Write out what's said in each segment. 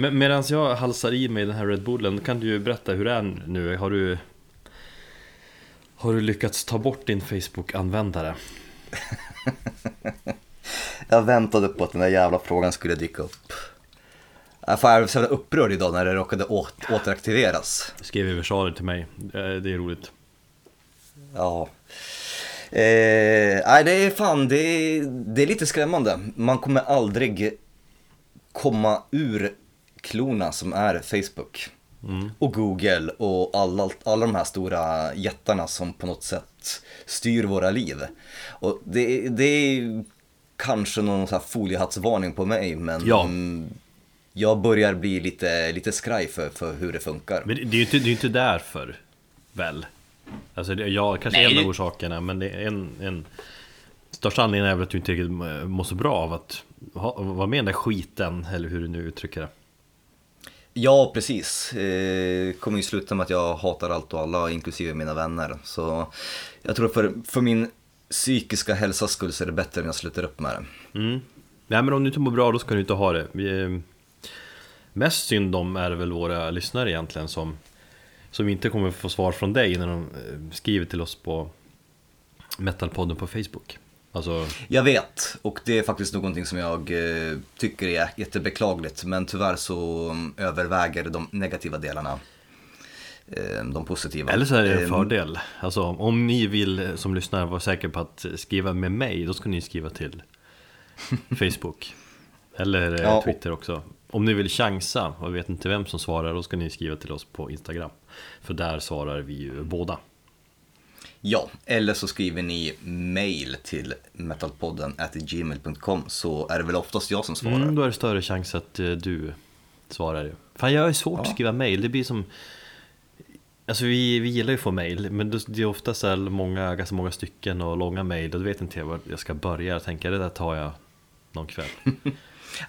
Men medan jag halsar i mig den här Red Bullen, kan du ju berätta hur det är nu? Har du, har du lyckats ta bort din Facebook-användare? Jag väntade på att den där jävla frågan skulle dyka upp. Jag var så jävla upprörd idag när det råkade åt- återaktiveras. Du skrev i versaler till mig, Eh, det är roligt. Ja. Eh, nej, det är fan, det är, det är lite skrämmande. Man kommer aldrig komma ur klorna som är Facebook. Och Google och alla, alla de här stora jättarna som på något sätt styr våra liv. Och det, det är kanske någon sån här foliehattsvarning på mig, men Ja. mm, jag börjar bli lite, lite skraj för, för hur det funkar. Men det är ju inte, det är inte därför, väl? Alltså, det, ja, kanske Nej, en av orsakerna, men det är en, en Största anledningen är väl att du inte riktigt mår så bra av att ha, vara med i den där skiten, eller hur du nu uttrycker det. Ja, precis. Det kommer ju sluta med att jag hatar allt och alla, inklusive mina vänner. Så jag tror för, för min psykiska hälsas skull så är det bättre om jag slutar upp med det. Mm. Nej men om du inte mår bra då ska du inte ha det. Vi, eh, mest synd om är väl våra lyssnare egentligen som, som inte kommer få svar från dig när de eh, skriver till oss på Metalpodden på Facebook. Alltså, Jag vet, och det är faktiskt någonting som jag eh, tycker är jättebeklagligt. Men tyvärr så överväger de negativa delarna eh, de positiva. eller så är det en Eh, fördel. Alltså om ni vill eh, som lyssnare vara säkra på att skriva med mig, då ska ni skriva till Facebook. Eller Ja, Twitter också. Om ni vill chansa och vet inte vem som svarar, då ska ni skriva till oss på Instagram. För där svarar vi ju båda. Ja, eller så skriver ni mail till metalpodden at gmail.com så är det väl oftast jag som svarar. Mm, då är det större chans att eh, du svarar ju. Fan jag är svårt att Ja. skriva mail, det blir som Alltså vi, vi gillar ju att få mail, men det är ofta så många, ganska många stycken och långa mail och då vet inte jag var jag ska börja. Jag tänker det där tar jag någon kväll.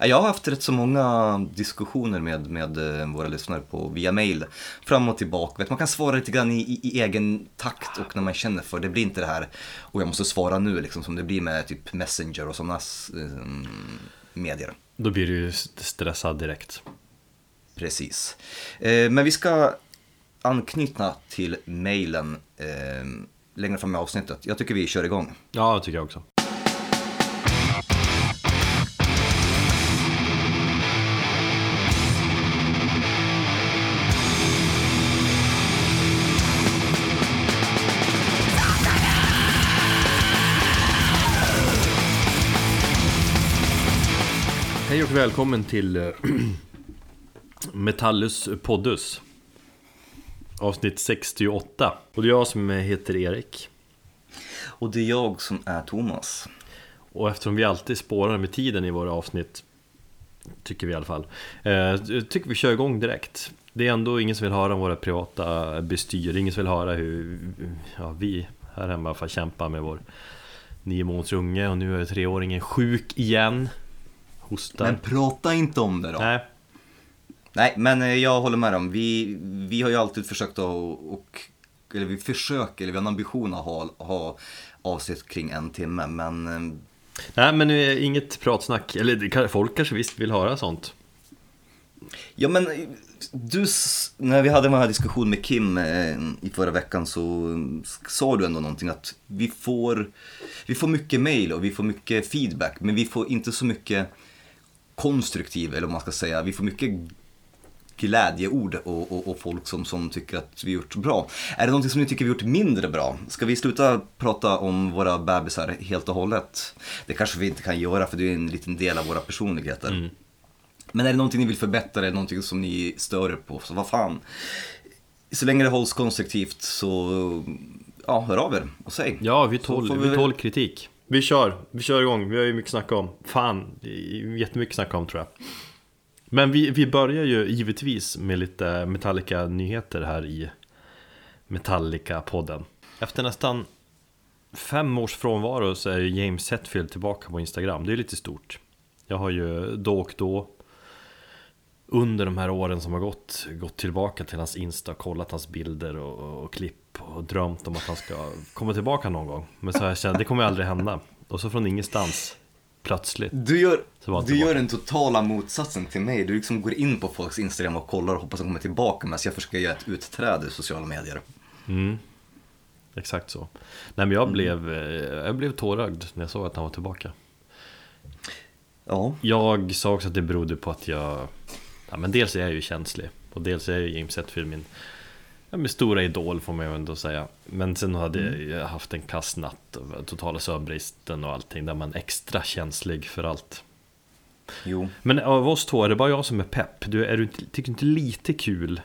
Ja, Jag har haft rätt så många diskussioner med, med eh, våra lyssnare på, via mail. Fram och tillbaka. Man kan svara lite grann i, i, i egen takt och när man känner för det. blir inte det här, och jag måste svara nu, liksom, som det blir med typ Messenger och sådana eh, medier. Då blir du stressad direkt. Precis. Eh, men vi ska anknyta till mailen eh, längre fram i avsnittet. Jag tycker vi kör igång. Ja, det tycker jag också. Hej och välkommen till eh, Metallus Poddus. Avsnitt 68 Och det är jag som heter Erik. Och det är jag som är Thomas. Och eftersom vi alltid spårar med tiden i våra avsnitt Tycker vi i alla fall eh, Tycker vi kör igång direkt. Det är ändå ingen som vill höra om våra privata bestyr. Ingen som vill höra hur ja, vi här hemma får kämpa med vår nio månaders unge Och nu är treåringen sjuk igen Hostar Men prata inte om det då. Nej, Nej, men eh, jag håller med dem. Vi, vi har ju alltid försökt att, och, eller vi försöker, eller vi har en ambition att ha, ha avsnitt kring en timme, men eh, Nej men nu är inget pratsnack Eller folk kanske visst vill höra sånt Ja men eh, du, när vi hade den här diskussionen med Kim i förra veckan så sa du ändå någonting att vi får, vi får mycket mail och vi får mycket feedback men vi får inte så mycket konstruktiv, eller vad man ska säga, vi får mycket glädjeord och, och, och folk som, som tycker att vi gjort bra. Är det någonting som ni tycker vi gjort mindre bra? Ska vi sluta prata om våra bebisar helt och hållet? Det kanske vi inte kan göra för det är en liten del av våra personligheter. Men är det någonting ni vill förbättra, är det någonting som ni stör er på, så vad fan. Så länge det hålls konstruktivt så, ja, hör av er och säg. Ja, vi tål, vi väl- tål kritik. Vi kör, vi kör igång. Vi har ju mycket att snacka om. Fan, jättemycket att snacka om tror jag. Men vi, vi börjar ju givetvis med lite Metallica-nyheter här i Metallica-podden. Efter nästan fem års frånvaro så är ju James Hetfield tillbaka på Instagram. Det är lite stort. Jag har ju då och då under de här åren som har gått gått tillbaka till hans Insta, kollat hans bilder och, och klipp och drömt om att han ska komma tillbaka någon gång. Men så har jag känt, det kommer aldrig hända. Och så från ingenstans plötsligt. Du gör, du gör den totala motsatsen till mig. Du liksom går in på folks Instagram och kollar och hoppas att de kommer tillbaka medan jag försöker göra ett utträde i sociala medier. Mm. Exakt så. Nej men jag blev, eh, jag blev tårögd när jag såg att han var tillbaka. Ja. Jag sa också att det berodde på att jag ja, men Dels är jag ju känslig Och dels är ju James Hetfield min ja, min stora idol får man ju ändå säga Men sen hade jag haft en kass natt Totala sömnbristen och allting Där man är extra känslig för allt Jo. Men av oss två är det bara jag som är pepp du, är du, tycker du inte lite kul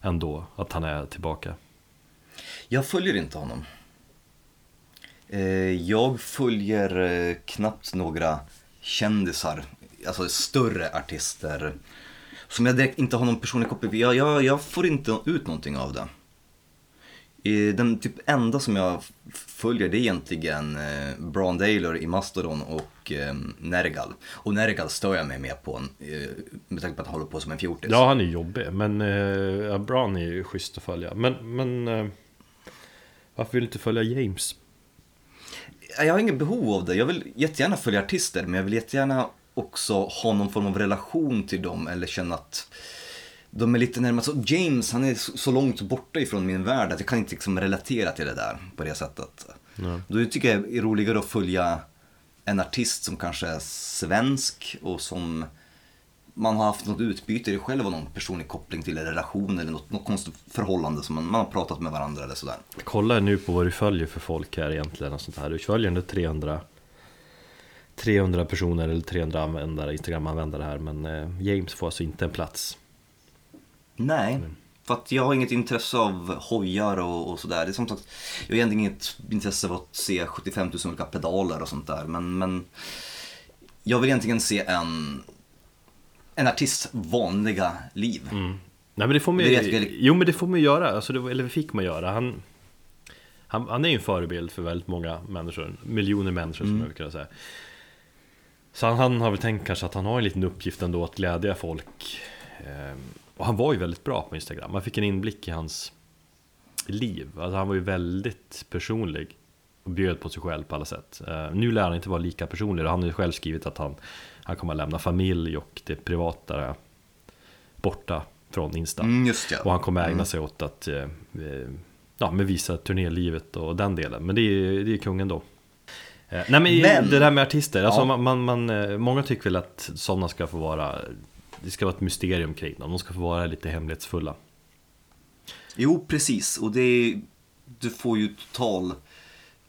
Ändå att han är tillbaka? Jag följer inte honom. Eh, Jag följer eh, knappt några kändisar, alltså större artister. Som jag direkt inte har någon personlig koppling jag, jag, jag får inte ut någonting av det. Den typ enda som jag följer det är egentligen eh, Braun Daler i Mastodon och eh, Nergal. Och Nergal stör jag mig mer på eh, med tanke på att han håller på som en fjortis. Ja han är jobbig men eh, Brown är ju schysst att följa Men, men eh, Varför vill du inte följa James? Jag har inget behov av det. Jag vill jättegärna följa artister men jag vill jättegärna också ha någon form av relation till dem eller känna att de är lite närmare. Så James han är så långt borta ifrån min värld att jag kan inte liksom relatera till det där på det sättet. Nej. Då tycker jag det är roligare att följa en artist som kanske är svensk och som man har haft något utbyte i själv och någon personlig koppling till en relation eller något, något konstigt förhållande som man, man har pratat med varandra eller sådär. Kolla nu på vad du följer för folk här egentligen och sånt här. Du följer ändå 300 300 personer eller 300 användare, Instagram-användare här men eh, James får alltså inte en plats. Nej, för att jag har inget intresse av hojar och, och sådär. Det är som sagt, jag har egentligen inget intresse av att se 75 000 olika pedaler och sånt där. Men, men jag vill egentligen se en, en artists vanliga liv. Nej men det får man ju, jo men det får man ju göra, alltså det, eller fick man göra. Han, han, han är ju en förebild för väldigt många människor, miljoner människor som jag vill kunna säga. Så han, han har väl tänkt kanske att han har en liten uppgift ändå att glädja folk. Ehm, och han var ju väldigt bra på Instagram, man fick en inblick i hans liv. Alltså han var ju väldigt personlig och bjöd på sig själv på alla sätt. Eh, nu lär han inte vara lika personlig, han har ju själv skrivit att han, han kommer att lämna familj och det privata borta från Insta. Mm, ja. Och han kommer ägna sig åt att eh, eh, ja, men visa turnélivet och den delen. Men det är, det är kungen då. Eh, nej men, Men- det där med artister, alltså Ja. man, man, eh, många tycker väl att sådana ska få vara Det ska vara ett mysterium kring dem, de ska få vara lite hemlighetsfulla. Jo, precis. Och det du får ju total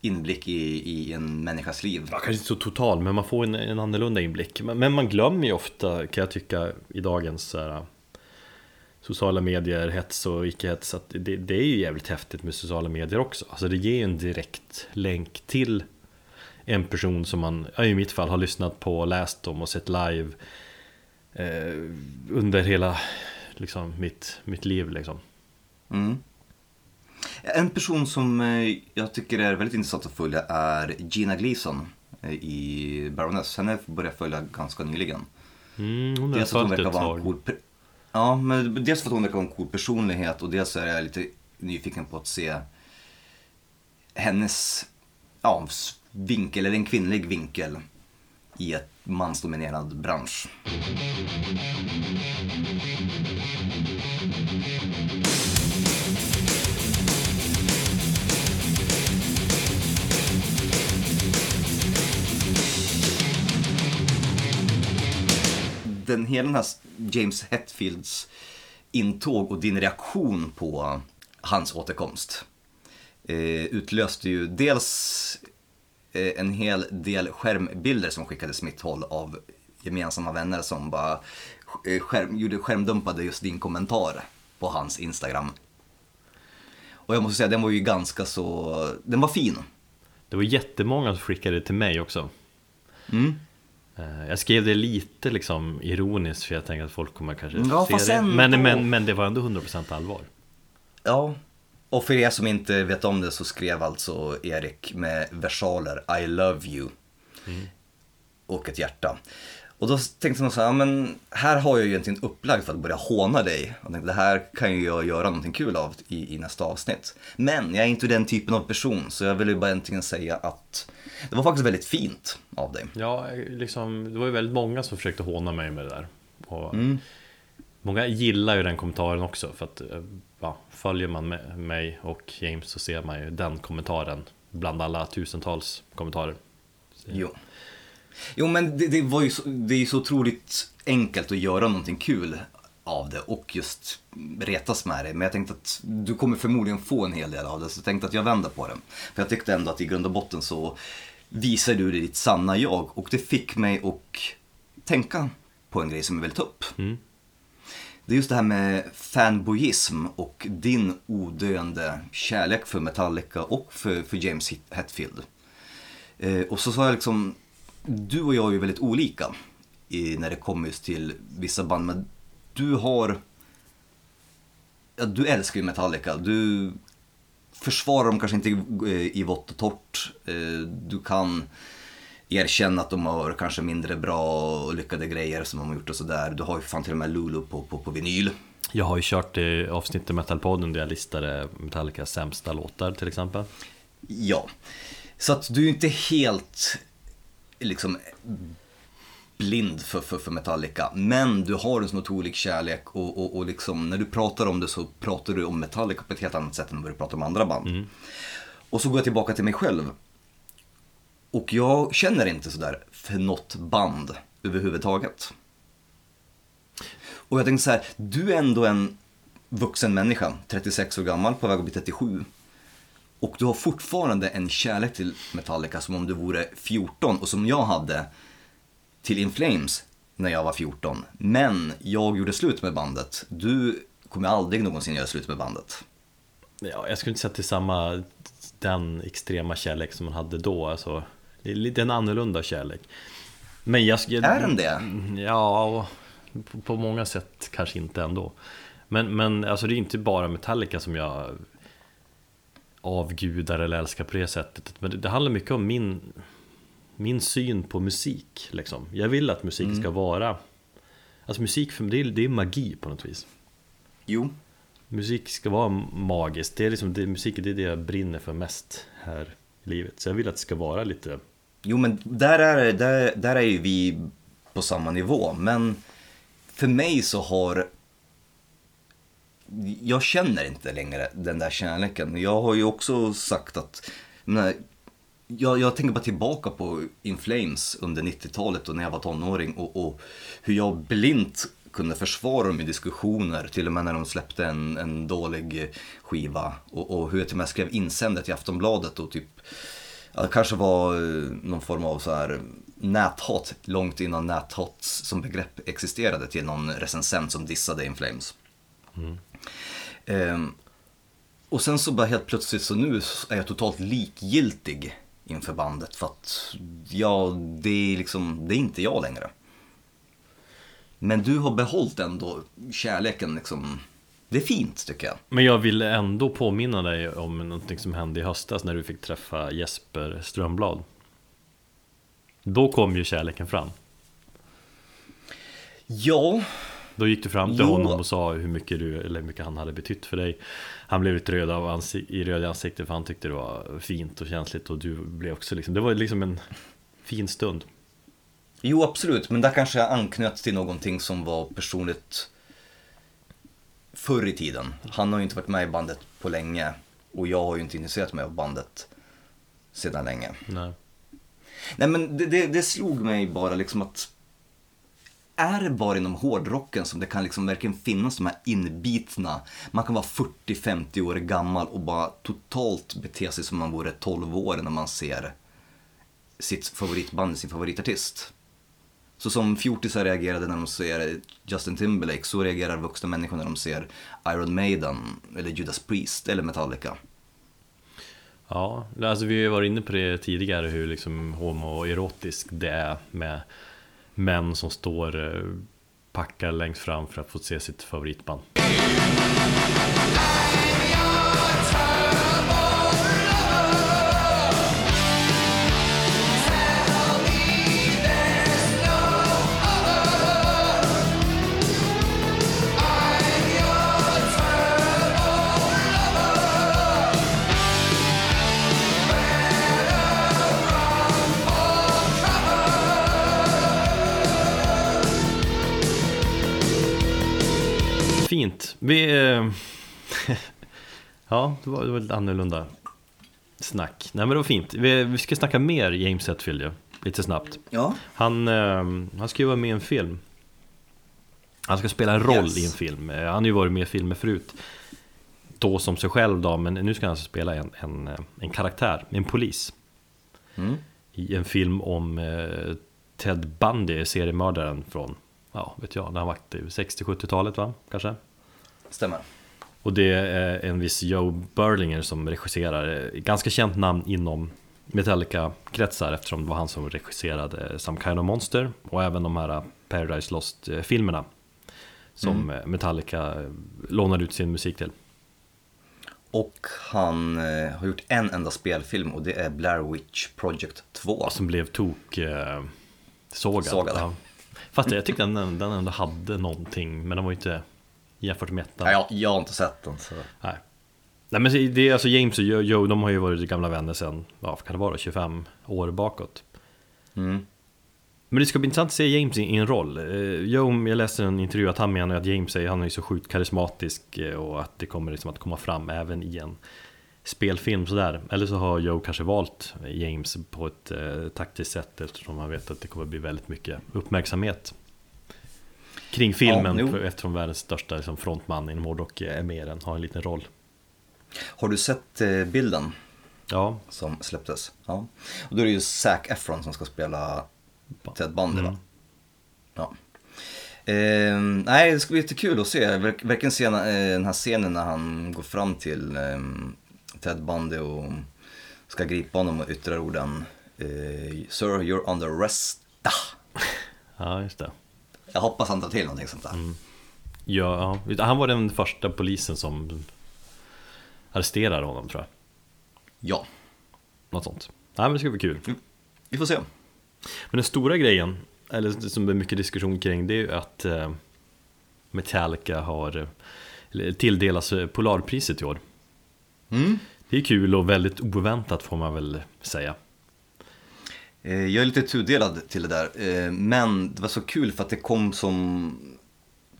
inblick i, i en människas liv. Ja, kanske inte så total, men man får en, en annorlunda inblick. Men, men man glömmer ju ofta, kan jag tycka, i dagens här, sociala medier, hets och icke-hets, att det, det är ju jävligt häftigt med sociala medier också. Alltså det ger ju en direkt länk till en person som man, i mitt fall, har lyssnat på, läst om och sett live eh, under hela liksom, mitt, mitt liv. Liksom. Mm. En person som eh, jag tycker är väldigt intressant att följa är Gina Gleason eh, i Baroness. Henne började jag följa ganska nyligen. Mm, hon har Dels följt ett tag. cool Ja, men dels för att hon verkar vara en cool personlighet och dels är jag lite nyfiken på att se hennes ja, vinkel, eller en kvinnlig vinkel i ett mansdominerad bransch. Den, hela den här James Hetfields intåg och din reaktion på hans återkomst eh, utlöste ju dels en hel del skärmbilder som skickades mitt håll av gemensamma vänner som bara eh, skärm, gjorde skärmdumpade just din kommentar på hans Instagram. Och jag måste säga, den var ju ganska så, den var fin. Det var jättemånga som skickade till mig också. Mm. Eh, Jag skrev det lite liksom ironiskt för jag tänkte att folk kommer kanske Ja, se det. Men, men, men det var ändå 100% allvar. Ja. Och för er som inte vet om det så skrev alltså Erik med versaler I love you. Och ett hjärta. Och då tänkte jag så här, men här har jag ju egentligen upplagd för att börja håna dig. Och tänkte, det här kan ju jag göra någonting kul av i, i nästa avsnitt. Men jag är inte den typen av person, så jag vill ju bara äntligen säga att det var faktiskt väldigt fint av dig. Ja, liksom, det var ju väldigt många som försökte håna mig med det där. Och mm. Många gillar ju den kommentaren också, för att eh, ja, följer man mig och James så ser man ju den kommentaren bland alla tusentals kommentarer. Jo. Jo men det, det var ju så, det är så otroligt enkelt att göra någonting kul av det och just retas med det. Men jag tänkte att du kommer förmodligen få en hel del av det, så jag tänkte att jag vänder på det. För jag tyckte ändå att i grund och botten så visar du ditt sanna jag och det fick mig att tänka på en grej som jag vill ta upp. Mm. Det är just det här med fanboyism och din odöende kärlek för Metallica och för, för James Hetfield. Eh, och så sa jag liksom, du och jag är ju väldigt olika i, när det kommer just till vissa band, men du har, ja, du älskar ju Metallica, du försvarar dem kanske inte i, eh, i vått och torrt, eh, du kan erkänna att de har kanske mindre bra och lyckade grejer som de har gjort och sådär. Du har ju fan till och med Lulu på, på, på vinyl. Jag har ju kört i avsnittet Metalpodden där jag listade Metallicas sämsta låtar till exempel. Ja, så att du är inte helt liksom blind för, för, för Metallica. Men du har en sån otrolig kärlek och, och, och liksom, när du pratar om det så pratar du om Metallica på ett helt annat sätt än vad du pratar om andra band. Mm. Och så går jag tillbaka till mig själv. Och jag känner inte sådär för något band överhuvudtaget. Och jag tänkte så här, du är ändå en vuxen människa, 36 år gammal, på väg att bli 37. Och du har fortfarande en kärlek till Metallica som om du vore 14 och som jag hade till In Flames när jag var 14. Men jag gjorde slut med bandet. Du kommer aldrig någonsin göra slut med bandet. Ja, jag skulle inte säga att det är samma, den extrema kärlek som man hade då. Alltså, det är lite en annorlunda kärlek. Men jag, är den det? Ja, på, många sätt kanske inte ändå. Men, men alltså det är inte bara Metallica som jag avgudar eller älskar på det sättet. Men det, det handlar mycket om min, min syn på musik. Liksom. Jag vill att musik mm. ska vara Alltså musik för mig, det är, det är magi på något vis. Jo. Musik ska vara magiskt. Det är liksom, det, musik det är det jag brinner för mest här i livet. Så jag vill att det ska vara lite... Jo men där är, där, där är ju vi på samma nivå. Men för mig så har jag känner inte längre den där kärleken. Jag har ju också sagt att, men, jag, jag tänker bara tillbaka på In Flames under 90-talet och när jag var tonåring och, och, hur jag blint kunde försvara dem i diskussioner, till och med när de släppte en, en dålig skiva. Och, och hur jag till och med skrev insändet i Aftonbladet och typ, det kanske var eh, någon form av så här näthat, långt innan näthat som begrepp existerade till någon recensent som dissade In Flames. Mm. Um, och sen så bara helt plötsligt så nu är jag totalt likgiltig inför bandet för att ja, det är liksom, det är inte jag längre. Men du har behållit ändå kärleken liksom. Det är fint tycker jag. Men jag vill ändå påminna dig om någonting som hände i höstas när du fick träffa Jesper Strömblad. Då kom ju kärleken fram. Ja, då gick du fram till jo. honom och sa hur mycket, du, eller hur mycket han hade betytt för dig Han blev lite röd av i röd i ansiktet för han tyckte det var fint och känsligt och du blev också liksom Det var liksom en fin stund Jo absolut, men där kanske jag anknöt till någonting som var personligt förr i tiden. Han har ju inte varit med i bandet på länge och jag har ju inte intresserat mig av bandet sedan länge. Nej. Nej men det, det, det slog mig bara liksom att är det bara inom hårdrocken som det kan liksom verkligen finnas de här inbitna, man kan vara 40-50 år gammal och bara totalt bete sig som man vore 12 år när man ser sitt favoritband, sin favoritartist. Så som fjortisar reagerade när de ser Justin Timberlake, så reagerar vuxna människor när de ser Iron Maiden, eller Judas Priest, eller Metallica. Ja, alltså vi har varit inne på det tidigare hur liksom homoerotiskt det är med män som står eh, packar längst fram för att få se sitt favoritband. Vi... Eh, ja, det var, det var lite annorlunda snack. Nej men det var fint. Vi, vi ska snacka mer James Hetfield ju, lite snabbt. Ja. Han, eh, han ska ju vara med i en film. Han ska spela en roll Yes. i en film. Eh, Han har ju varit med i filmer förut. Då som sig själv då, men nu ska han alltså spela en, en, en karaktär, en polis. Mm. I en film om Ted Bundy, seriemördaren från, ja vet jag, när han var aktiv, 60-70-talet va? Kanske? Stämmer. Och det är en viss Joe Berlinger som regisserar, Eh, ganska känt namn inom Metallica-kretsar eftersom det var han som regisserade Some Kind of Monster och även de här Paradise Lost-filmerna som eh, Metallica eh, lånade ut sin musik till. Och han eh, har gjort en enda spelfilm och det är Blair Witch Project 2. Som blev tok eh, sågad. Sågad. Ja. Fast jag tyckte den, den ändå hade någonting, men den var ju inte jämfört med ettan. Jag, jag har inte sett den så. Nej. Nej men det är alltså James och Joe, de har ju varit gamla vänner sedan, vad kan det vara, 25 år bakåt. Mm. Men det ska bli intressant att se James i en roll. Eh, Joe, jag läste en intervju att han menar att James är, han är så sjukt karismatisk eh, och att det kommer liksom att komma fram även i en spelfilm sådär. Eller så har Joe kanske valt James på ett eh, taktiskt sätt eftersom han vet att det kommer bli väldigt mycket uppmärksamhet kring filmen Ja, eftersom världens största liksom, frontman inom hårdrock är med i den, har en liten roll. Har du sett eh, bilden Ja, som släpptes? Ja. Och då är det ju Zac Efron som ska spela Ted Bundy va? Mm. Ja. Ehm, nej, det ska bli jättekul att se. Verk, verkligen se eh, den här scenen när han går fram till ehm, Ted Bundy och ska gripa honom och yttrar orden eh, Sir, you're under arrest. Ja just det. Jag hoppas han tar till någonting sånt där. Mm. Ja, ja, han var den första polisen som arresterade honom tror jag. Ja, Något sånt. Nej men det ska bli kul. vi får se. Men den stora grejen, eller som det är mycket diskussion kring, det är ju att eh, Metallica har eller tilldelas eh, Polarpriset i år. Mm. Det är kul och väldigt oväntat får man väl säga. Eh, Jag är lite tudelad till det där, eh, men det var så kul för att det kom som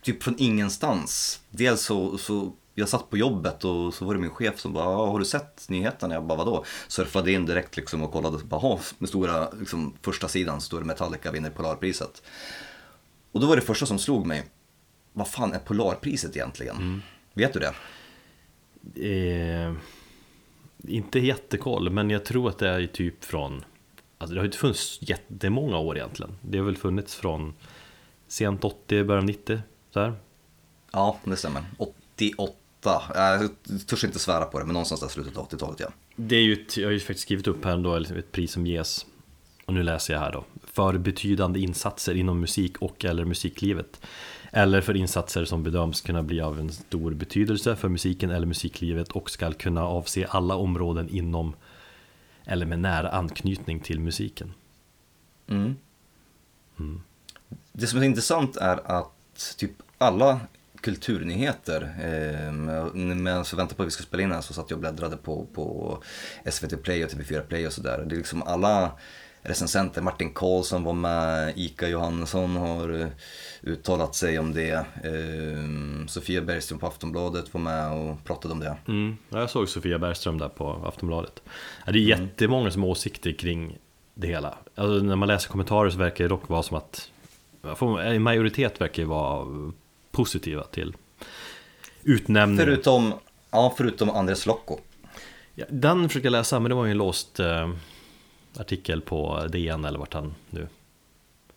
typ från ingenstans. Dels så, så jag satt på jobbet och så var det min chef som bara, "Ja, har du sett nyheterna? Jag bara, vadå? Surfade in direkt liksom och kollade, bara, "Jaha, med stora, liksom, första sidan står det Metallica vinner Polarpriset. Och då var det första som slog mig, vad fan är Polarpriset egentligen? Vet du det? Eh, inte jättekoll, men jag tror att det är typ från Alltså det har ju inte funnits jättemånga år egentligen. Det har väl funnits från sent 80, början 90 så här. Ja, det stämmer. 88. Jag törs inte svära på det, men någonstans där slutet av 80-talet ja. Det är ju ett, jag har ju faktiskt skrivit upp här ändå, ett pris som ges Och nu läser jag här då För betydande insatser inom musik och eller musiklivet Eller för insatser som bedöms kunna bli av en stor betydelse för musiken eller musiklivet och ska kunna avse alla områden inom eller med nära anknytning till musiken. Mm. Det som är intressant är att typ alla kulturnyheter, eh, medan jag väntar på att vi ska spela in här så satt jag och bläddrade på, på SVT Play och TV4 Play och sådär. Det är liksom alla recensenter, Martin Karlsson var med, Ika Johannesson har eh, uttalat sig om det. Eh, Sofia Bergström på Aftonbladet var med och pratade om det. Mm. Ja, jag såg Sofia Bergström där på Aftonbladet. Det är jättemånga som har åsikter kring det hela. Alltså, när man läser kommentarer så verkar det dock vara som att en majoritet verkar ju vara positiva till utnämningen. Förutom, ja, förutom Andres Lokko. Ja, den försökte jag läsa, men det var ju en låst eh, artikel på DN eller vart han nu.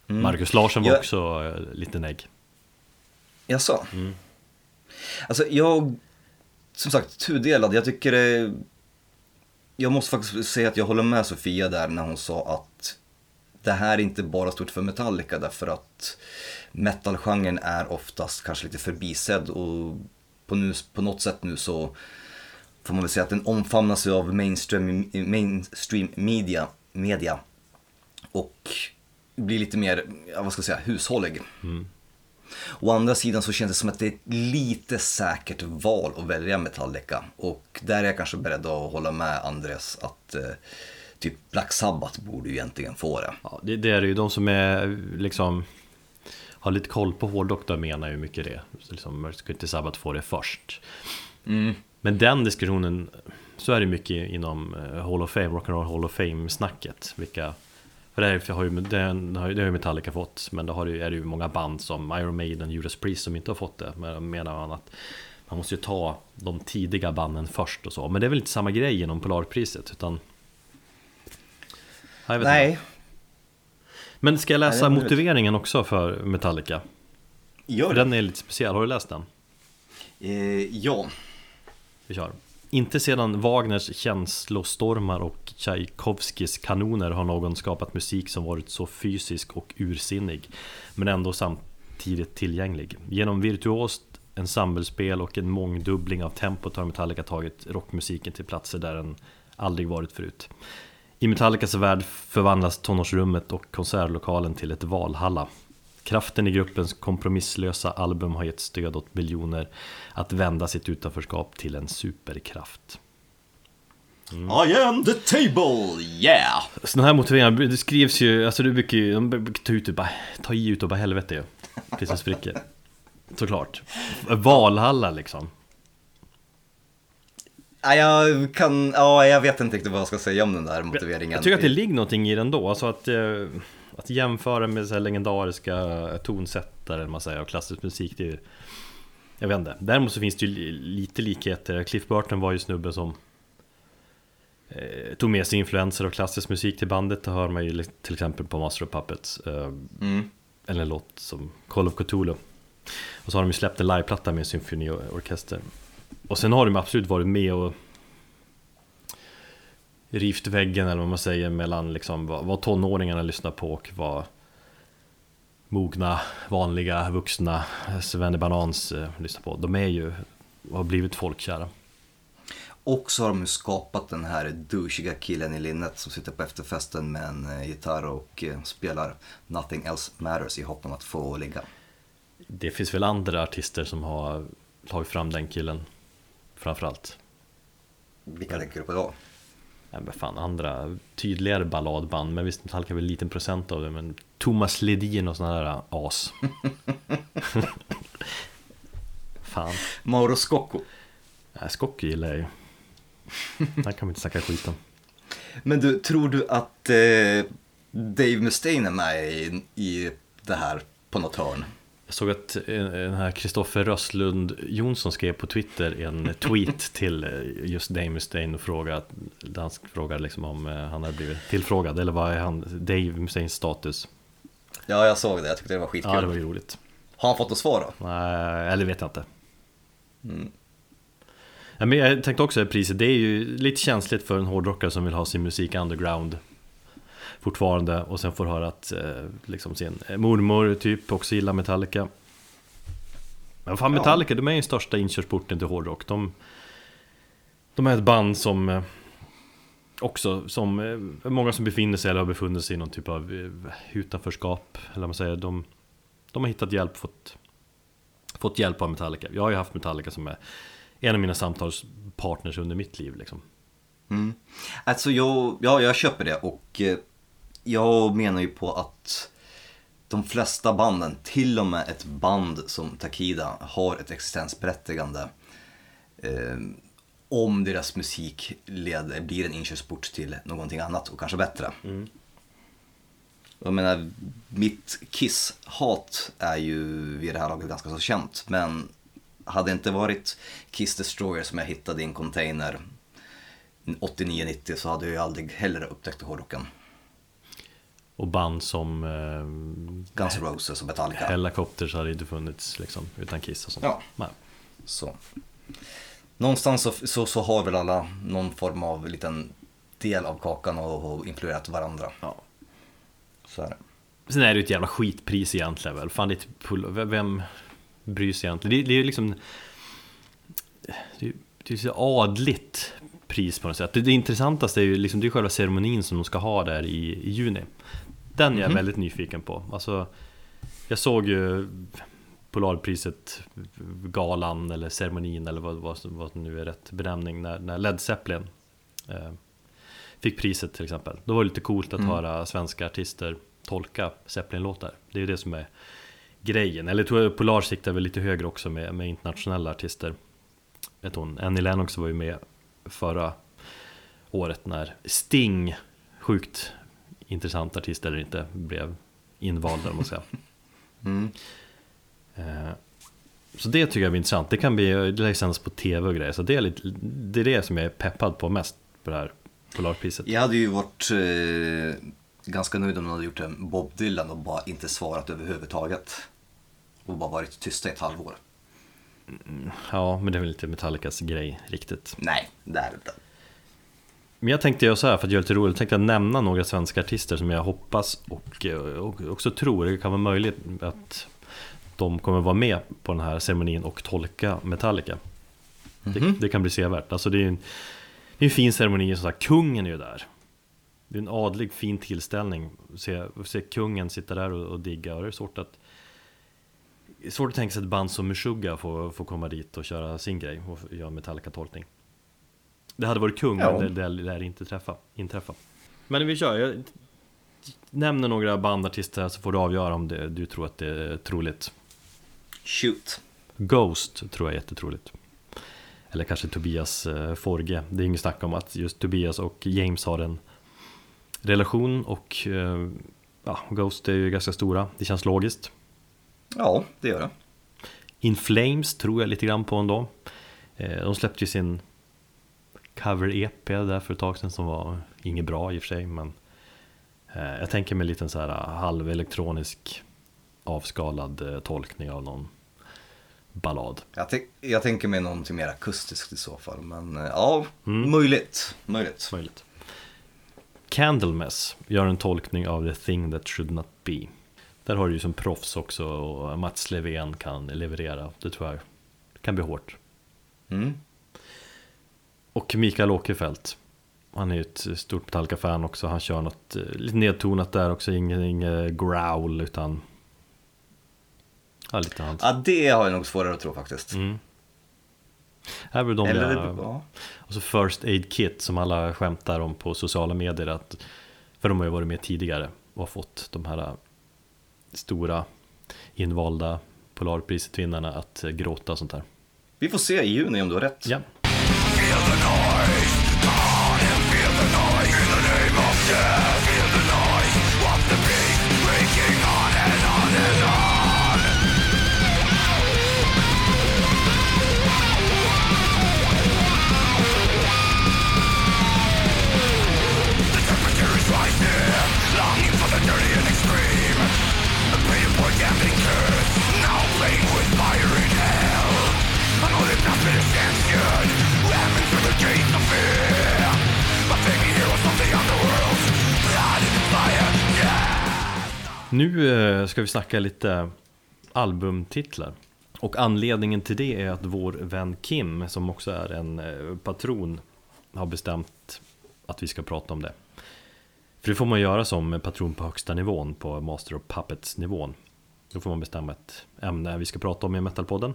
Mm. Marcus Larsson var Ja. också eh, lite negg. Jaså? Mm. Alltså jag, som sagt, tudelad. Jag tycker det... Jag måste faktiskt säga att jag håller med Sofia där när hon sa att det här är inte bara stort för Metallica därför att metalgenren är oftast kanske lite förbisedd och på, nu, på något sätt nu så får man väl säga att den omfamnas av mainstream, mainstream media, media och blir lite mer, vad ska jag säga, hushållig. Å andra sidan så känns det som att det är ett lite säkert val att välja Metallica. Och där är jag kanske beredd att hålla med Andres att eh, typ Black Sabbath borde ju egentligen få det. Ja, det, det är det ju de som är liksom har lite koll på hårdrock då menar hur mycket det liksom, ska inte Sabbath få det först. Mm. Men den diskussionen, så är det mycket inom eh, Hall of Fame, Rock'n'Roll Hall of Fame-snacket. Vilka, för det har ju, har ju, det har ju Metallica fått, men då har det, är det ju många band som Iron Maiden, Judas Priest som inte har fått det. Men menar man att man måste ju ta de tidiga banden först och så. Men det är väl inte samma grej inom Polarpriset, utan... Nej, Inte. Men ska jag Nej, läsa det möjligt. motiveringen också för Metallica? gör För det. den är lite speciell, har du läst den? Eh, ja. Vi kör. Inte sedan Wagners känslostormar och Tchaikovskis kanoner har någon skapat musik som varit så fysisk och ursinnig men ändå samtidigt tillgänglig. Genom virtuost ensemblespel och en mångdubbling av tempot har Metallica tagit rockmusiken till platser där den aldrig varit förut. I Metallicas värld förvandlas tonårsrummet och konsertlokalen till ett Valhalla. Kraften i gruppens kompromisslösa album har gett stöd åt miljoner att vända sitt utanförskap till en superkraft. I am the table, yeah! Sådana här motiveringar, det skrivs ju, alltså du brukar ju, de brukar ta ut bara, ta i ut och bara helvete ju. Tills det spricker. Såklart. Valhalla liksom. Ja, jag kan, ja, jag vet inte riktigt vad jag ska säga om den där motiveringen. Jag tycker att det ligger någonting i den då, alltså att, eh, att jämföra med så legendariska tonsättare, man säger, och klassisk musik, det är ju Jag vet inte, däremot så finns det ju li- lite likheter, Cliff Burton var ju snubben som eh, Tog med sig influenser av klassisk musik till bandet, det hör man ju till exempel på Master of Puppets eh, Mm. Eller en låt som Call of Cthulhu. Och så har de ju släppt en liveplatta med en symfoniorkester. Och sen har de absolut varit med och Rivt väggen eller vad man säger mellan liksom vad, vad tonåringarna lyssnar på och vad Mogna, vanliga, vuxna Svennebanans eh, lyssnar på De är ju, har blivit folkkära Och så har de skapat den här douchiga killen i linnet som sitter på efterfesten med en eh, gitarr och eh, spelar Nothing Else Matters i hopp om att få ligga. Det finns väl andra artister som har tagit fram den killen Framförallt Vilka tänker du på då? Men fan, andra tydligare balladband, men visst Metallica är väl en liten procent av det, men Thomas Ledin och sådana där as. fan, Mauro Scocco. äh, Scocco gillar jag ju. Han kan man inte snacka skit om. Men du, tror du att eh, Dave Mustaine är med i, i det här på något hörn? Jag såg att eh, den här Kristoffer Röstlund Jonsson skrev på Twitter en tweet till eh, just Dave Mustaine och frågade, han frågade liksom om eh, han hade blivit tillfrågad eller vad är han, Dave Mustaines status? Ja, jag såg det. Jag tyckte det var skitkul. Ja, det var ju roligt. Har han fått något svar då? Nej, eller vet jag inte. Mm. Ja, men jag tänkte också att priset, det är ju lite känsligt för en hårdrockare som vill ha sin musik underground Fortfarande. Och sen får höra att eh, liksom sin mormor typ också gillar Metallica. Men fan Ja. Metallica, de är ju största inkörsporten till hårdrock. De, de är ett band som eh, Också som eh, många som befinner sig eller har befunnit sig i någon typ av utanförskap Eller vad man säger, de, de har hittat hjälp, fått Fått hjälp av Metallica. Jag har ju haft Metallica som är en av mina samtalspartners under mitt liv liksom. Mm. Alltså jag, ja, jag köper det och jag menar ju på att de flesta banden, till och med ett band som Takida, har ett existensberättigande. Eh, om deras musik leder, blir en inkörsport till någonting annat och kanske bättre. Jag menar, mitt Kiss-hat är ju vid det här laget ganska så känt. Men hade det inte varit Kiss Destroyer som jag hittade i en container 89-90 så hade jag ju aldrig heller upptäckt hårdrocken. Och band som eh, Guns N' Roses och Metallica. Helicopters hade inte funnits liksom utan Kiss och sånt Ja. Nej. Så. Någonstans så, så, så har väl alla någon form av liten del av kakan och har influerat varandra. Ja. Så är det. Sen är det ju ett jävla skitpris egentligen väl Fan det är vem- bryr sig egentligen? Det, det är ju liksom Det är ju det är så adligt pris på något sätt Det, det intressantaste är ju liksom Det är själva ceremonin som de ska ha där i, i juni Den är jag Mhm. väldigt nyfiken på Alltså Jag såg ju Polarpriset Galan eller ceremonin eller vad, vad, vad nu är rätt benämning När, när Led Zeppelin eh, Fick priset till exempel Då var det lite coolt att Mm. höra svenska artister tolka Zeppelin-låtar Det är ju det som är grejen. Eller jag tror Polar siktar väl lite högre också med, med internationella artister. Vet hon, Annie Lennox var ju med förra året när Sting, sjukt intressant artist eller inte, blev invald eller säga. Mm. Eh, Så det tycker jag är intressant. Det kan bli, sändas på tv och grejer. Så det är, lite, det är det som jag är peppad på mest på det här Polarpriset. Jag hade ju varit eh, ganska nöjd om de hade gjort en Bob Dylan och bara inte svarat överhuvudtaget. Och bara varit tysta i ett halvår. Ja, men det är väl inte Metallicas grej riktigt. Nej, det är det inte. Men jag tänkte göra så här för att göra det lite roligt. Jag tänkte nämna några svenska artister som jag hoppas och, eh, och också tror det kan vara möjligt att de kommer vara med på den här ceremonin och tolka Metallica. Det, Mhm. det kan bli sevärt. Alltså det är en, det är en fin ceremoni, som sagt, kungen är ju där. Det är en adlig fin tillställning. Se, se kungen sitta där och, och digga och det är svårt att svårt att tänka sig ett band som Meshuggah får, får komma dit och köra sin grej och göra Metallica-tolkning. Det hade varit kung, Ja. men det, det lär inte träffa, inträffa. Men vi kör, jag nämner några bandartister så får du avgöra om det, du tror att det är troligt. Shoot. Ghost tror jag är jättetroligt. Eller kanske Tobias eh, Forge. Det är inget snack om att just Tobias och James har en relation och eh, ja, Ghost är ju ganska stora. Det känns logiskt. Ja, det gör det. In Flames tror jag lite grann på ändå. Eh, De släppte ju sin cover-EP där för ett tag sedan som var inget bra i och för sig men eh, jag tänker mig en liten så här halvelektronisk avskalad eh, tolkning av någon ballad. Jag, jag tänker mig någonting mer akustiskt i så fall. Men eh, ja, Mm. möjligt. Möjligt. Möjligt. Candlemass gör en tolkning av The Thing That Should Not Be. Där har du ju som proffs också och Mats Levén kan leverera. Det tror jag kan bli hårt. Mm. Och Mikael Åkerfeldt. Han är ju ett stort Metallica-fan också. Han kör något eh, lite nedtonat där också. Ingen, ingen growl utan... Ja, lite hans. Ja, det har jag nog svårare att tro faktiskt. Mm. Här är väl de Eller, jag, ja. Och så First Aid Kit som alla skämtar om på sociala medier. Att, för de har ju varit med tidigare och har fått de här äh, stora invalda Polarpriset-vinnarna att äh, gråta och sånt där. Vi får se i juni om du har rätt. Ja. Nu eh, ska vi snacka lite albumtitlar. Och anledningen till det är att vår vän Kim, som också är en eh, patron, har bestämt att vi ska prata om det. För det får man göra som patron på högsta nivån, på Master of Puppets nivån. Då får man bestämma ett ämne vi ska prata om i Metalpodden.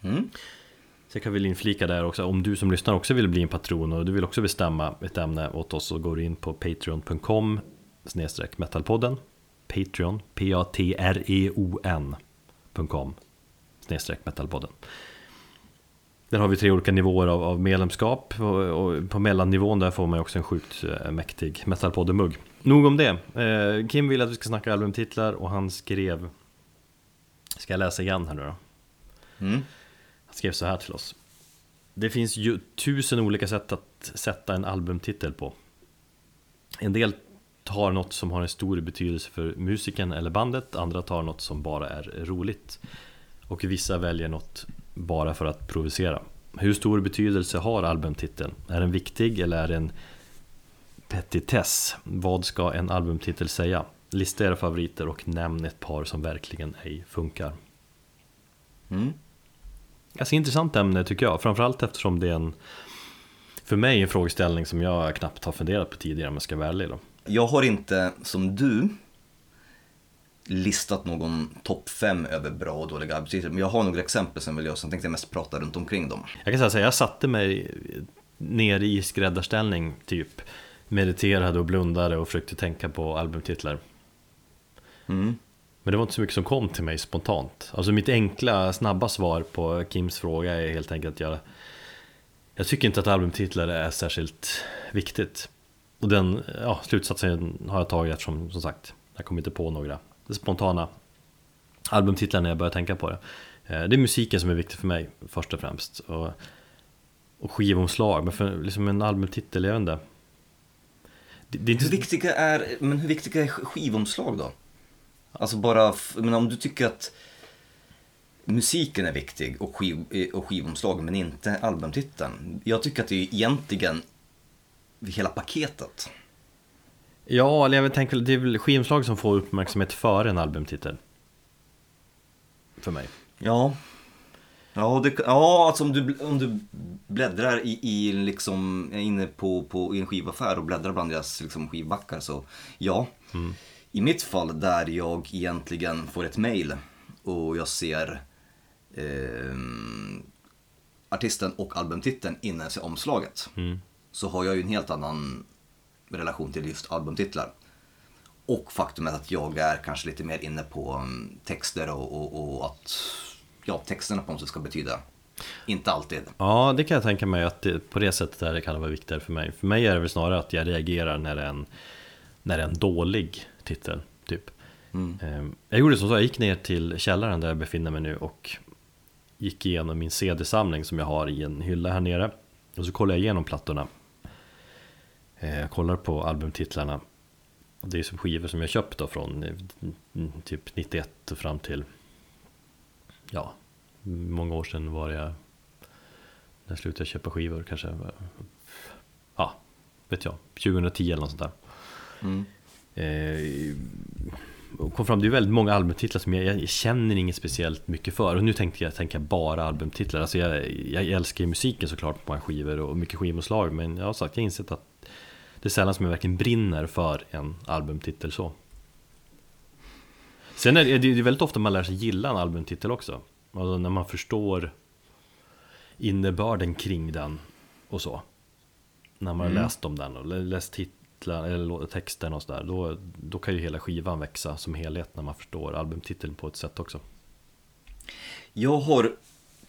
Mm. Så jag kan väl inflika där också, om du som lyssnar också vill bli en patron och du vill också bestämma ett ämne åt oss så går du in på patreon.com metalpodden Patreon, P-A-T-R-E-O-N.com snedstreck metalpodden Där har vi tre olika nivåer av, av medlemskap och, på mellannivån där får man också en sjukt eh, mäktig metalpodden-mugg Nog om det, eh, Kim vill att vi ska snacka albumtitlar och han skrev Ska jag läsa igen här nu då? Mm. Han skrev så här till oss. Det finns ju tusen olika sätt att sätta en albumtitel på. En del tar något som har en stor betydelse för musiken eller bandet, andra tar något som bara är roligt. Och vissa väljer något bara för att provocera. Hur stor betydelse har albumtiteln? Är den viktig eller är den petitess? Vad ska en albumtitel säga? Lista era favoriter och nämn ett par som verkligen ej funkar. Mm. Ganska intressant ämne tycker jag, framförallt eftersom det är en för mig en frågeställning som jag knappt har funderat på tidigare om jag ska vara ärlig då. Jag har inte, som du, listat någon topp 5 över bra och dåliga arbetstitlar. Men jag har några exempel som vill jag, sen tänkte jag mest prata runt omkring dem. Jag kan säga jag satte mig ner i skräddarställning typ Mediterade och blundade och försökte tänka på albumtitlar Mm. Men det var inte så mycket som kom till mig spontant. Alltså mitt enkla, snabba svar på Kims fråga är helt enkelt att jag Jag tycker inte att albumtitlar är särskilt viktigt. Och den ja, slutsatsen har jag tagit eftersom, som sagt, jag kom inte på några spontana albumtitlar när jag börjar tänka på det. Eh, det är musiken som är viktig för mig först och främst. Och, och skivomslag, men för liksom en albumtitel, jag vet inte. Det, det är inte... Hur viktiga är, men hur viktiga är skivomslag då? Alltså bara, men om du tycker att musiken är viktig och, skiv, och skivomslag men inte albumtiteln. Jag tycker att det är egentligen hela paketet. Ja, eller jag tänker det är väl skivomslag som får uppmärksamhet före en albumtitel. För mig. Ja. Ja, det, ja alltså om du, om du bläddrar i, i liksom, är inne på, på i en skivaffär och bläddrar bland deras liksom, skivbackar så ja. Mm. I mitt fall där jag egentligen får ett mail och jag ser eh, artisten och albumtiteln innan jag ser omslaget. Mm. Så har jag ju en helt annan relation till just albumtitlar. Och faktumet att jag är kanske lite mer inne på um, texter och, och, och att ja, texterna på något sätt ska betyda. Inte alltid. Ja, det kan jag tänka mig att det, på det sättet är det kan vara viktigare för mig. För mig är det väl snarare att jag reagerar när det är en, när det är en dålig titel. Typ. Mm. Ehm, jag gjorde som så, jag gick ner till källaren där jag befinner mig nu och gick igenom min CD-samling som jag har i en hylla här nere. Och så kollade jag igenom plattorna. Ehm, jag kollar på albumtitlarna. Det är som skivor som jag köpt då från eh, typ 91 fram till ja, många år sedan var jag när jag slutade köpa skivor kanske ja, vet jag, 2010 eller något sånt där. Mm. Eh, kom fram, det är väldigt många albumtitlar som jag, jag, känner inget speciellt mycket för. Och nu tänkte jag tänka bara albumtitlar. Alltså jag, jag älskar ju musiken såklart på många skivor och mycket skivomslag. Men jag har sagt, jag har insett att det är sällan som jag verkligen brinner för en albumtitel så. Sen är det, det är väldigt ofta man lär sig gilla en albumtitel också. Alltså när man förstår innebörden kring den och så. När man har mm. läst om den och läst titlar, eller texten och sådär. Då, då kan ju hela skivan växa som helhet när man förstår albumtiteln på ett sätt också. Jag har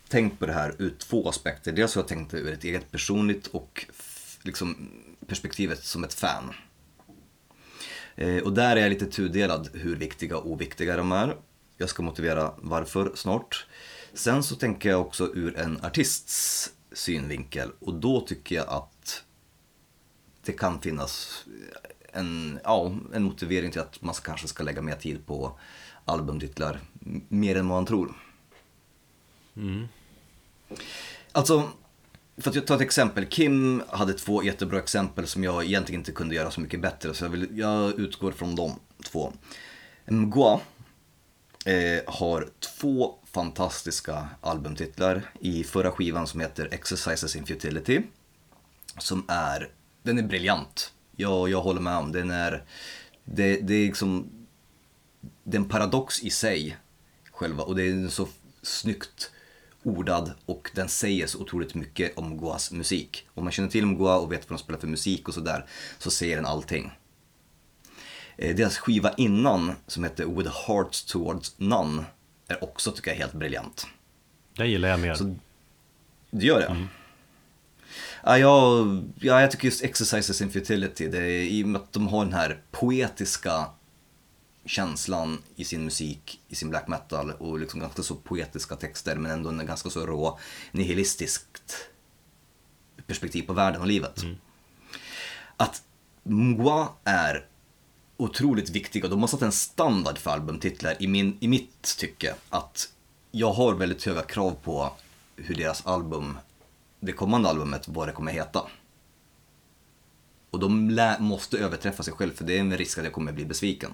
tänkt på det här ur två aspekter. Dels har jag tänkt det ur ett eget personligt och liksom perspektivet som ett fan. Eh, och där är jag lite tudelad hur viktiga och oviktiga de är. Jag ska motivera varför snart. Sen så tänker jag också ur en artists synvinkel och då tycker jag att det kan finnas en, ja, en motivering till att man kanske ska lägga mer tid på albumtitlar, mer än vad man tror. Mm. Alltså, för att ta ett exempel. Kim hade två jättebra exempel som jag egentligen inte kunde göra så mycket bättre. Så jag, vill, jag utgår från de två. Mgwa eh, har två fantastiska albumtitlar i förra skivan som heter Exercises in Futility. Som är, den är briljant. Jag, jag håller med om, den är, det, det är liksom, det är en paradox i sig själva och det är så snyggt ordad och den säger så otroligt mycket om Goas musik. Om man känner till Goa och vet vad de spelar för musik och sådär så säger den allting. Eh, deras skiva innan som heter With Hearts Towards None är också tycker jag helt briljant. Det gillar jag mer. Så, du gör det? Mm. Ja, jag, ja, jag tycker just Exercises in Futility, det är, i och med att de har den här poetiska känslan i sin musik, i sin black metal och liksom ganska så poetiska texter men ändå en ganska så rå nihilistiskt perspektiv på världen och livet. Mm. Att Mgwa är otroligt viktiga. De har satt en standard för albumtitlar i, min, i mitt tycke. Att jag har väldigt höga krav på hur deras album, det kommande albumet, vad det kommer heta. Och de lä- måste överträffa sig själv för det är en risk att jag kommer bli besviken.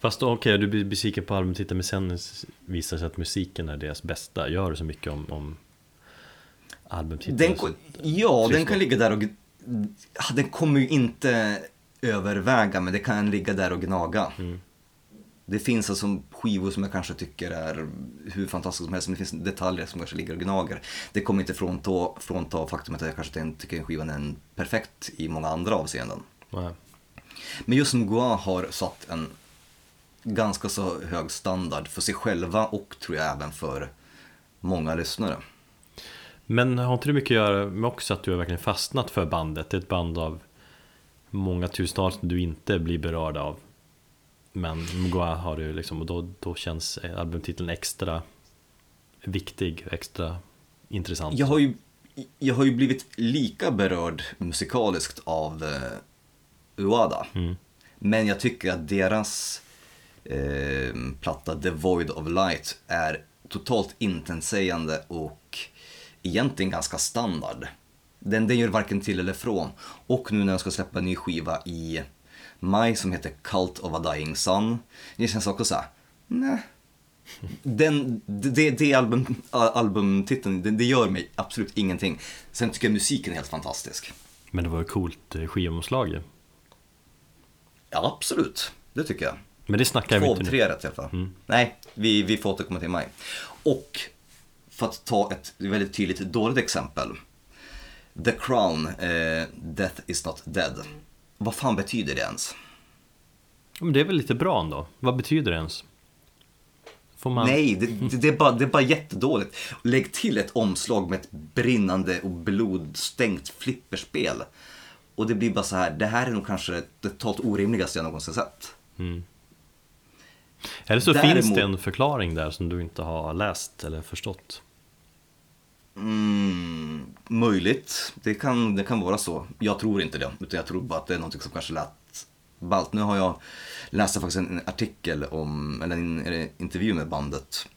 Fast okej, okay, du blir besviken på albumtiteln men sen visar det sig att musiken är deras bästa. Gör du så mycket om, om albumtiteln? Den, ja, den kan ligga där och... Den kommer ju inte överväga men det kan ligga där och gnaga. Mm. Det finns alltså skivor som jag kanske tycker är hur fantastiska som helst, men det finns detaljer som kanske ligger och gnager. Det kommer inte frånta, frånta faktumet att jag kanske tycker en skivan är perfekt i många andra avseenden. Nej. Men just som Goa har satt en ganska så hög standard för sig själva och tror jag även för många lyssnare. Men har inte det mycket att göra med också att du har verkligen fastnat för bandet? Det är ett band av många tusentals som du inte blir berörd av. Men Mgoa har du liksom och då, då känns albumtiteln extra viktig, extra intressant. Jag har ju, jag har ju blivit lika berörd musikaliskt av uh, Uada. Mm. Men jag tycker att deras eh, platta The Void of Light är totalt intetsägande och egentligen ganska standard. Den, den gör varken till eller från. Och nu när jag ska släppa en ny skiva i maj som heter Cult of a Dying Sun. Det känns också såhär, nej. Den, det, det album, albumtiteln, det, det gör mig absolut ingenting. Sen tycker jag musiken är helt fantastisk. Men det var ett coolt eh, skivomslag ju. Ja, absolut. Det tycker jag. Men det snackar vi Två inte av nu. tre rätt i alla fall. Mm. Nej, vi, vi får återkomma till maj. Och för att ta ett väldigt tydligt dåligt exempel. The Crown, eh, Death is not dead. Vad fan betyder det ens? Men det är väl lite bra ändå? Vad betyder det ens? Man... Nej, det, det, det, är bara, det är bara jättedåligt. Lägg till ett omslag med ett brinnande och blodstänkt flipperspel. Och det blir bara så här, det här är nog kanske det totalt orimligaste jag någonsin sett. Mm. Eller så Däremot- finns det en förklaring där som du inte har läst eller förstått. Mm, möjligt, det kan, det kan vara så. Jag tror inte det, utan jag tror bara att det är något som kanske lät ballt. Nu har jag läst faktiskt en artikel om, eller en, intervju med bandet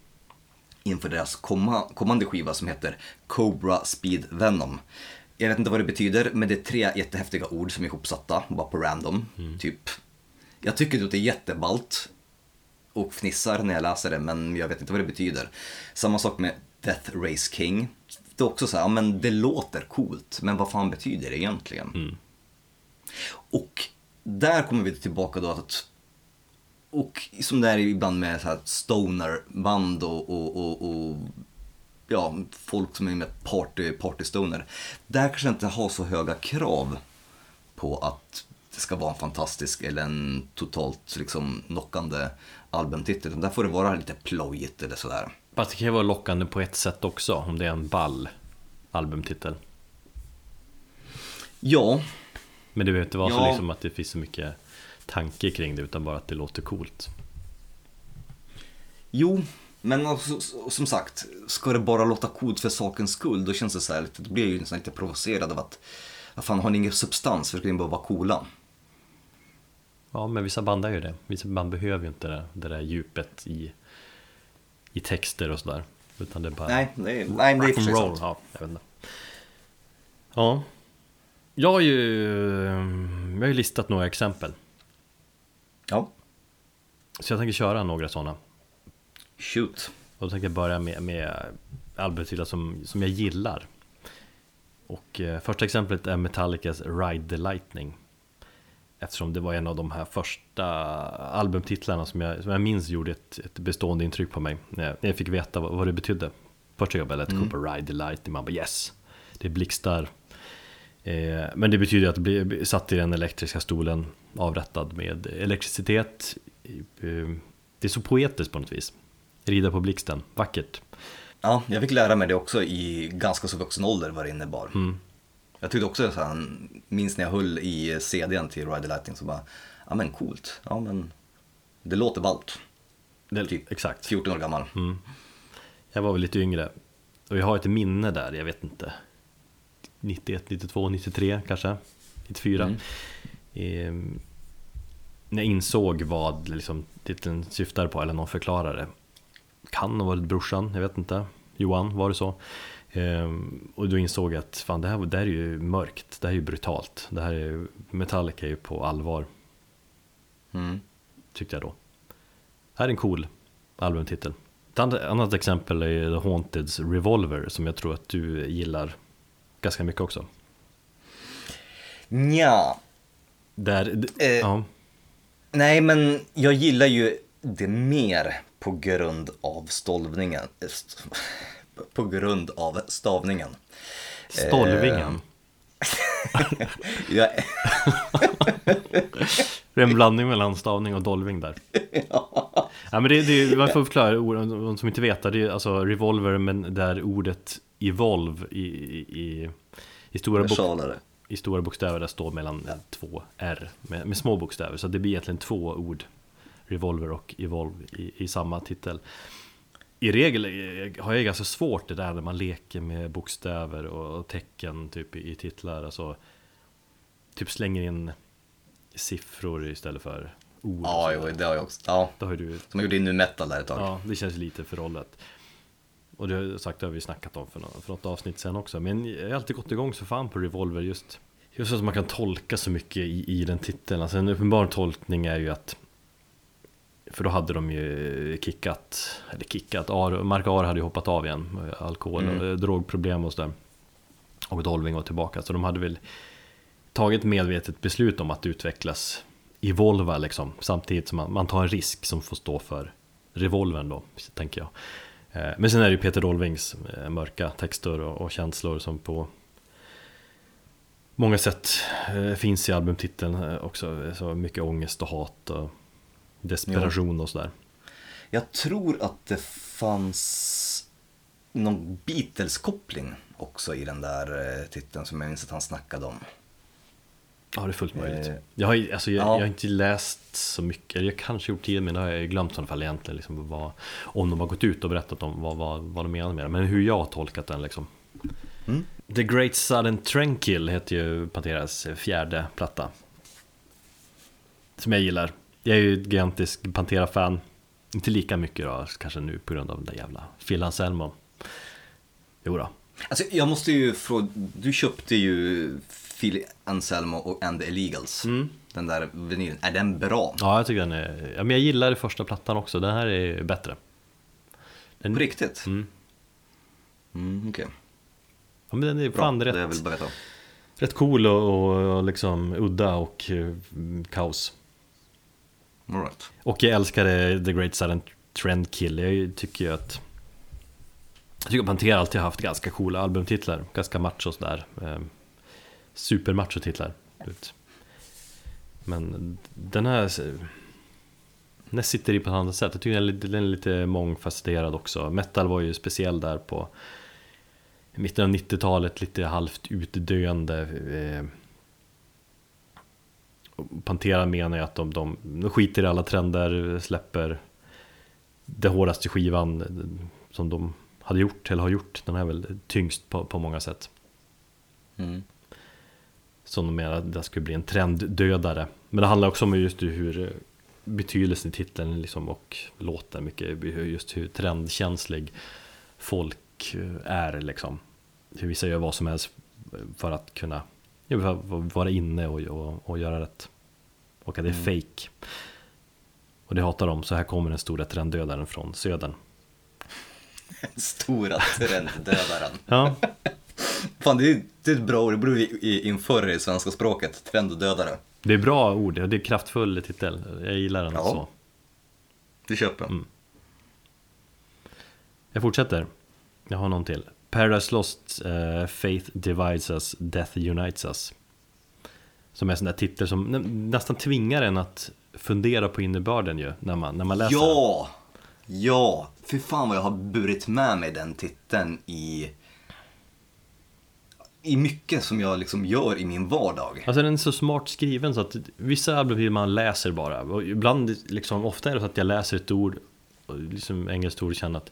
inför deras komma, kommande skiva som heter Cobra Speed Venom. Jag vet inte vad det betyder, men det är tre jättehäftiga ord som är ihopsatta, bara på random, typ. Jag tycker att det är jätteballt och fnissar när jag läser det, men jag vet inte vad det betyder. Samma sak med Death Race King. Det är också så här, ja, men det låter coolt, men vad fan betyder det egentligen? Mm. Och där kommer vi tillbaka då att och som det är ibland med så här stonerband och, och, och, och ja, folk som är med party, party stoner. Där kanske inte har så höga krav på att det ska vara en fantastisk eller en totalt liksom knockande albumtitel. Utan Där får det vara lite plojigt eller sådär. Fast det kan ju vara lockande på ett sätt också, om det är en ball albumtitel. Ja, Men det behöver inte vara så Ja. liksom att det finns så mycket tanke kring det, utan bara att det låter coolt. Jo, men också, som sagt, ska det bara låta coolt för sakens skull, då känns det så här, då blir jag ju nästan lite provocerad av att, vad fan har ni ingen substans, för ska ni bara vara coola? Ja, men vissa band är ju det. Vissa band behöver ju inte det, det där djupet i, i texter och sådär. Utan det är bara Nej, det är, nej, det är sant. Ja, jag vet inte. Ja. Jag har ju, jag har ju listat några exempel. Ja, Så jag tänker köra några sådana. shoot. Och då tänkte jag börja med, med albumtitlar som, som jag gillar. Och eh, första exemplet är Metallicas Ride the Lightning. Eftersom det var en av de här första albumtitlarna som jag, som jag minns gjorde ett, ett bestående intryck på mig. När jag, när jag fick veta vad, vad det betydde. Första jag lät Mm. Cooper Ride the Lightning, man bara yes. Det blixtar. Eh, men det betyder att bli satt i den elektriska stolen avrättad med elektricitet. Eh, det är så poetiskt på något vis. Rida på blixten, vackert. Ja, jag fick lära mig det också i ganska så vuxen ålder vad det innebar. Mm. Jag tyckte också så här, minns när jag höll i CDn till Ride the Lightning så bara, ja men coolt, ja men det låter ballt. Det, Typ. Exakt. 14 år gammal. Mm. Jag var väl lite yngre. Och jag har ett minne där, jag vet inte. 91, 92, 93 kanske. 94. Mm. Ehm, när jag insåg vad liksom, titeln syftar på, eller någon förklarade det. Kan ha varit brorsan, jag vet inte. Johan, var det så? Ehm, och då insåg jag att fan, det, här, det här är ju mörkt, det här är ju brutalt. Det här är, Metallica är ju på allvar, Mm. tyckte jag då. Här är en cool albumtitel. Ett annat- exempel är The Haunteds Revolver som jag tror att du gillar ganska mycket också. Nja, Där, Eh. ja, nej men jag gillar ju det mer på grund av stolvningen. Eh, På grund av stavningen. Stolvingen. Jag, Det är en blandning mellan stavning och dolving där. ja. men det, det, man får förklara, de som inte vet det, är alltså revolver men där ordet evolve i, i, i, stora, bok, i stora bokstäver där står mellan två R med, med, små bokstäver. Så det blir egentligen två ord, revolver och evolve i, i samma titel. I regel har jag ganska svårt det där när man leker med bokstäver och tecken typ i, titlar. Alltså, typ slänger in siffror istället för ord. Ja, jo, det har jag också. Ja. Det har du... Som jag gjorde i nu metal där ett tag. Ja, det känns lite förhållet. Och det har sagt, det har vi snackat om för något, för något avsnitt sen också. Men jag har alltid gått igång så fan på Revolver just Just att man kan tolka så mycket i, i den titeln. Alltså en uppenbar tolkning är ju att För då hade de ju kickat Eller kickat, Ar, Mark Ar hade ju hoppat av igen Alkohol och mm. drogproblem och sådär Och Dolving var tillbaka så de hade väl Tagit medvetet beslut om att utvecklas Evolva liksom Samtidigt som man, man tar en risk som får stå för Revolvern då, tänker jag Eh, men sen är det ju Peter Dolvings eh, mörka texter och, känslor som på många sätt eh, finns i albumtiteln också. Så mycket ångest och hat och desperation och sådär. Jag tror att det fanns någon Beatles-koppling också i den där titeln som jag minns att han snackade om. Ja, det är fullt möjligt. Eh, jag, har, alltså, jag, ja. jag, har inte läst så mycket, eller jag kanske gjort tidigare men det har jag glömt i alla fall egentligen. Liksom, vad, om de har gått ut och berättat om vad, vad, vad de menar med det, men hur jag har tolkat den liksom. Mm. The Great Sudden Tranquil heter ju Panteras fjärde platta. Som jag gillar. Jag är ju ett gigantisk Pantera-fan. Inte lika mycket då, kanske nu på grund av den där jävla Phil Anselmo. Jo då. Alltså jag måste ju fråga, du köpte ju Phil Anselmo och And the Illegals. Mm. Den där vinylen, är den bra? Ja, jag tycker den är, ja, men jag gillar första plattan också, den här är bättre. Den... På riktigt? Mm. Mm, Okej. Okay. Ja, men den är bra, fan rätt, rätt cool och, och liksom udda och uh, kaos. All right. Och jag älskar The Great Silent Trend Kill, jag tycker ju att jag tycker Pantera alltid har haft ganska coola albumtitlar, ganska macho sådär. Eh, supermacho titlar Men den här den sitter i på ett annat sätt. Jag tycker den är lite mångfacetterad också. Metal var ju speciell där på mitten av 90-talet, lite halvt utdöende. Eh, Pantera menar ju att de, de, de skiter i alla trender, släpper det hårdaste skivan som de hade gjort, eller har gjort. Den är väl tyngst på, på många sätt. Mm. Som de menar att det skulle bli en trenddödare. Men det handlar också om just hur betydelsen i titeln liksom och låten, mycket just hur trendkänslig folk är liksom. Hur vissa gör vad som helst för att kunna vara inne och, och, och göra rätt. Och att det är mm. fake. Och det hatar de, så här kommer den stora trenddödaren från södern. stora trenddödaren. ja. Fan, det är, det är ett bra ord, det borde vi införa i svenska språket, trenddödare. Det är bra ord, det är kraftfull titel, jag gillar den ja. så. Det köper jag. Mm. Jag fortsätter, jag har någon till. Paradise Lost, uh, Faith Divides Us, Death Unites Us. Som är en sån där titel som nästan tvingar en att fundera på innebörden ju, när man, när man läser Ja! Ja! Fy fan vad jag har burit med mig den titeln i i mycket som jag liksom gör i min vardag. Alltså den är så smart skriven så att vissa album man läser bara. Och ibland, liksom, ofta är det så att jag läser ett ord, liksom engelskt ord, och känner att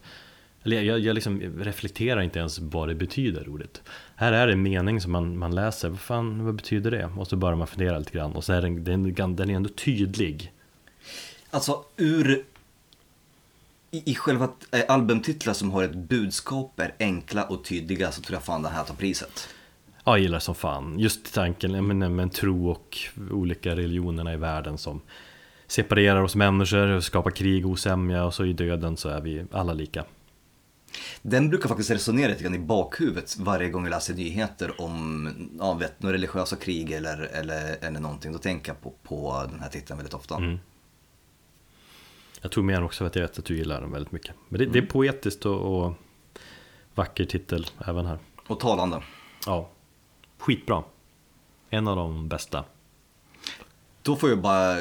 eller jag, jag liksom reflekterar inte ens vad det betyder ordet. Här är det en mening som man, man läser, vad fan, vad betyder det? Och så börjar man fundera lite grann och så är den, den, den är ändå tydlig. Alltså ur i, i själva eh, albumtitlar som har ett budskap är enkla och tydliga så tror jag fan det här tar priset. Ja, jag gillar som fan. Just tanken med, med tro och olika religionerna i världen som separerar oss människor, skapar krig, osämja och så i döden så är vi alla lika. Den brukar faktiskt resonera lite grann i bakhuvudet varje gång jag läser nyheter om ja, vet, religiösa krig eller, eller, eller någonting. Då tänker jag på, på den här titeln väldigt ofta. Mm. Jag tror mer också att jag vet att du gillar den väldigt mycket. Men det, mm. det är mm. poetiskt och, och vacker titel även här. Och talande. Ja, skitbra. En av de bästa. Då får jag bara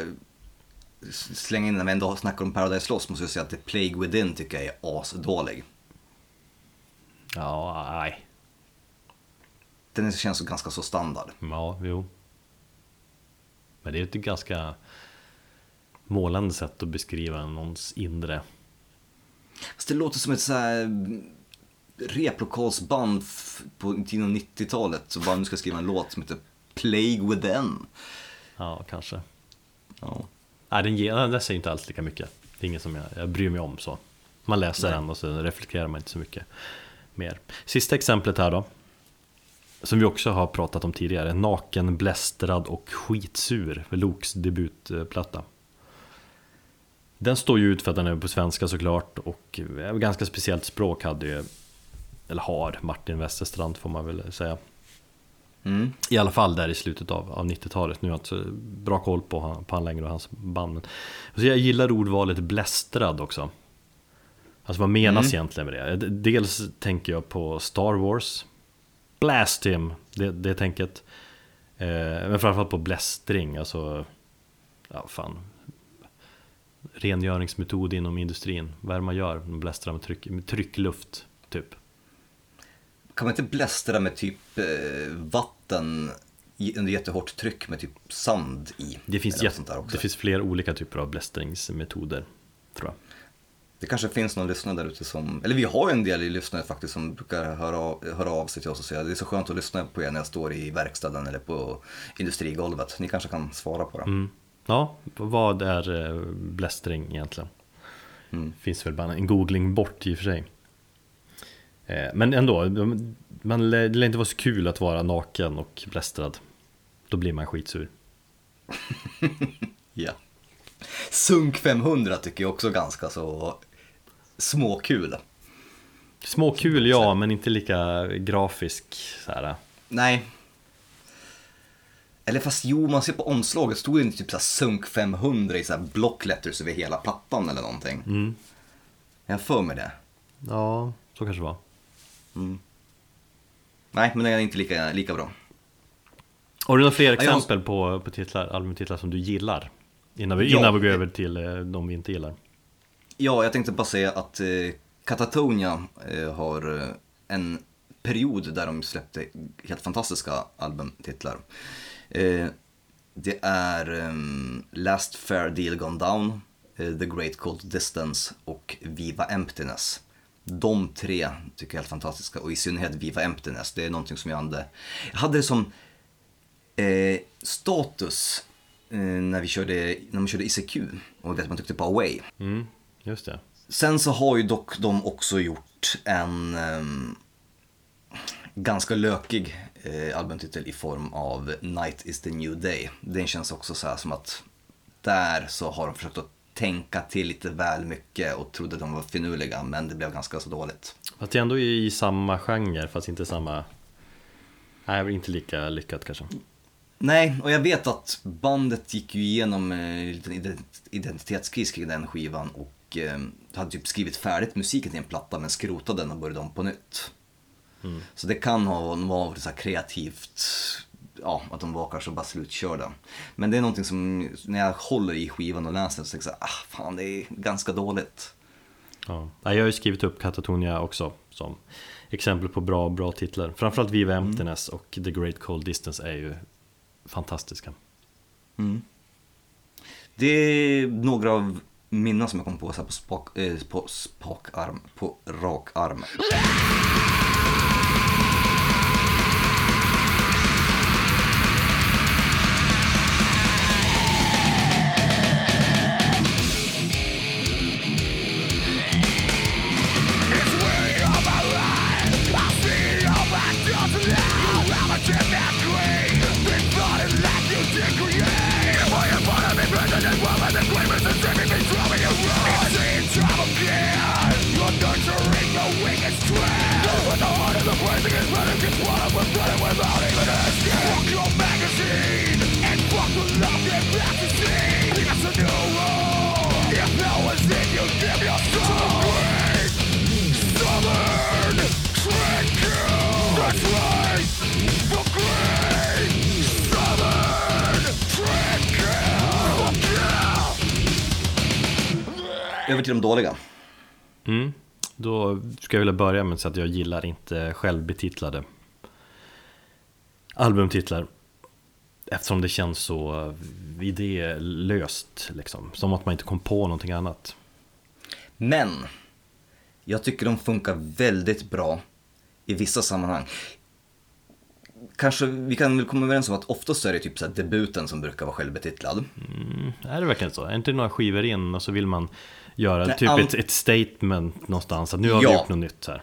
slänga in när vi ändå snackar om Paradise Lost måste jag säga att The Plague Within tycker jag är asdålig. Ja, nej. Den känns ganska så standard. Ja, jo. Men det är ett ganska målande sätt att beskriva någons inre. Fast det låter som ett så här mm, replokalsband på 1990-talet så bara nu ska skriva en låt som heter Plague Within. Ja, kanske. Ja. Nej, den, ger, den säger inte alls lika mycket. Det är inget som jag, jag bryr mig om så. Man läser Nej. den och så reflekterar man inte så mycket mer. Sista exemplet här då. Som vi också har pratat om tidigare. Naken, blästrad och skitsur. Loks debutplatta. Den står ju ut för att den är på svenska såklart. Och ganska speciellt språk hade ju, eller har, Martin Westerstrand får man väl säga. Mm. I alla fall där i slutet av, av 90-talet. Nu har jag inte bra koll på han, på han längre och hans band. Men, så jag gillar ordvalet blästrad också. Alltså vad menas Mm. egentligen med det? D- Dels tänker jag på Star Wars. Blast him, det, det tänket. Eh, men framförallt på blästring, alltså... Ja, fan. Rengöringsmetod inom industrin. Vad är det man gör? Man blästrar med, tryck, med tryckluft, typ. Kan man inte blästra med typ eh, vatten under jättehårt tryck med typ sand i? Det finns, jätt- det finns flera olika typer av blästringsmetoder, tror jag. Det kanske finns någon lyssnare där ute som, eller vi har ju en del lyssnare faktiskt som brukar höra av, höra av sig till oss och säga det är så skönt att lyssna på er när jag står i verkstaden eller på industrigolvet. Ni kanske kan svara på det. Mm. Ja, vad är eh, blästring egentligen? Mm. Finns väl bara en googling bort i och för sig. Eh, Men ändå, man, det lär inte vara så kul att vara naken och blästrad. Då blir man skitsur. Ja. Sunk 500 tycker jag också ganska så småkul. Småkul ja, men inte lika grafisk så här. Nej. Eller fast jo, man ser på omslaget stod det inte typ så här Sunk 500 i så här blockletters över hela plattan eller någonting. Mm. Jag för mig det. Ja, så kanske det var. Nej, men det är inte lika, lika bra. Har du några fler jag- exempel på, på titlar, albumtitlar som du gillar? Innan vi, Ja. innan vi går över till eh, de vi inte gillar. Ja, jag tänkte bara säga att eh, Katatonia eh, har eh, en period där de släppte helt fantastiska albumtitlar. Eh, det är ehm, Last Fair Deal Gone Down, eh, The Great Cold Distance och Viva Emptiness. De tre tycker jag är helt fantastiska och i synnerhet Viva Emptiness, det är någonting som jag hade, jag hade det som eh, status eh, när vi körde, när man körde ICQ och vet man tyckte på Away. Mm, just det. Sen så har ju dock de också gjort en ehm, ganska lökig eh, albumtitel i form av Night is the new day. Den känns också så här som att där så har de försökt att tänka till lite väl mycket och trodde att de var finurliga men det blev ganska så dåligt. Fast det är ändå i samma genre, fast inte samma... Nej, inte lika lyckat kanske. Nej, och jag vet att bandet gick ju igenom eh, en liten ident- identitetskris kring den skivan och eh, hade typ skrivit färdigt musiken till en platta men skrotade den och började om på nytt. Så det kan ha varit så kreativt, ja, att de var kanske bara slutkörda. Men det är någonting som, när jag håller i skivan och läser så tänker jag så här, ah fan det är ganska dåligt. Ja. Jag har ju skrivit upp Katatonia också som exempel på bra, bra titlar. Framförallt Viva Emptiness och The Great Cold Distance är ju fantastiska. Det är några av minnen som jag kom på så här på, spak, eh, på spakarm, på rak arm. Till de dåliga. Mm. Då ska jag vilja börja med att säga att jag gillar inte självbetitlade albumtitlar. Eftersom det känns så idélöst liksom. Som att man inte kom på någonting annat. Men jag tycker de funkar väldigt bra i vissa sammanhang. Kanske vi kan väl komma överens om att oftast är det typ så debuten som brukar vara självbetitlad. Mm, är det verkligen så? Är det inte några skivor in och så vill man göra Nej, typ an- ett, ett statement någonstans att nu har vi Ja. gjort något nytt här.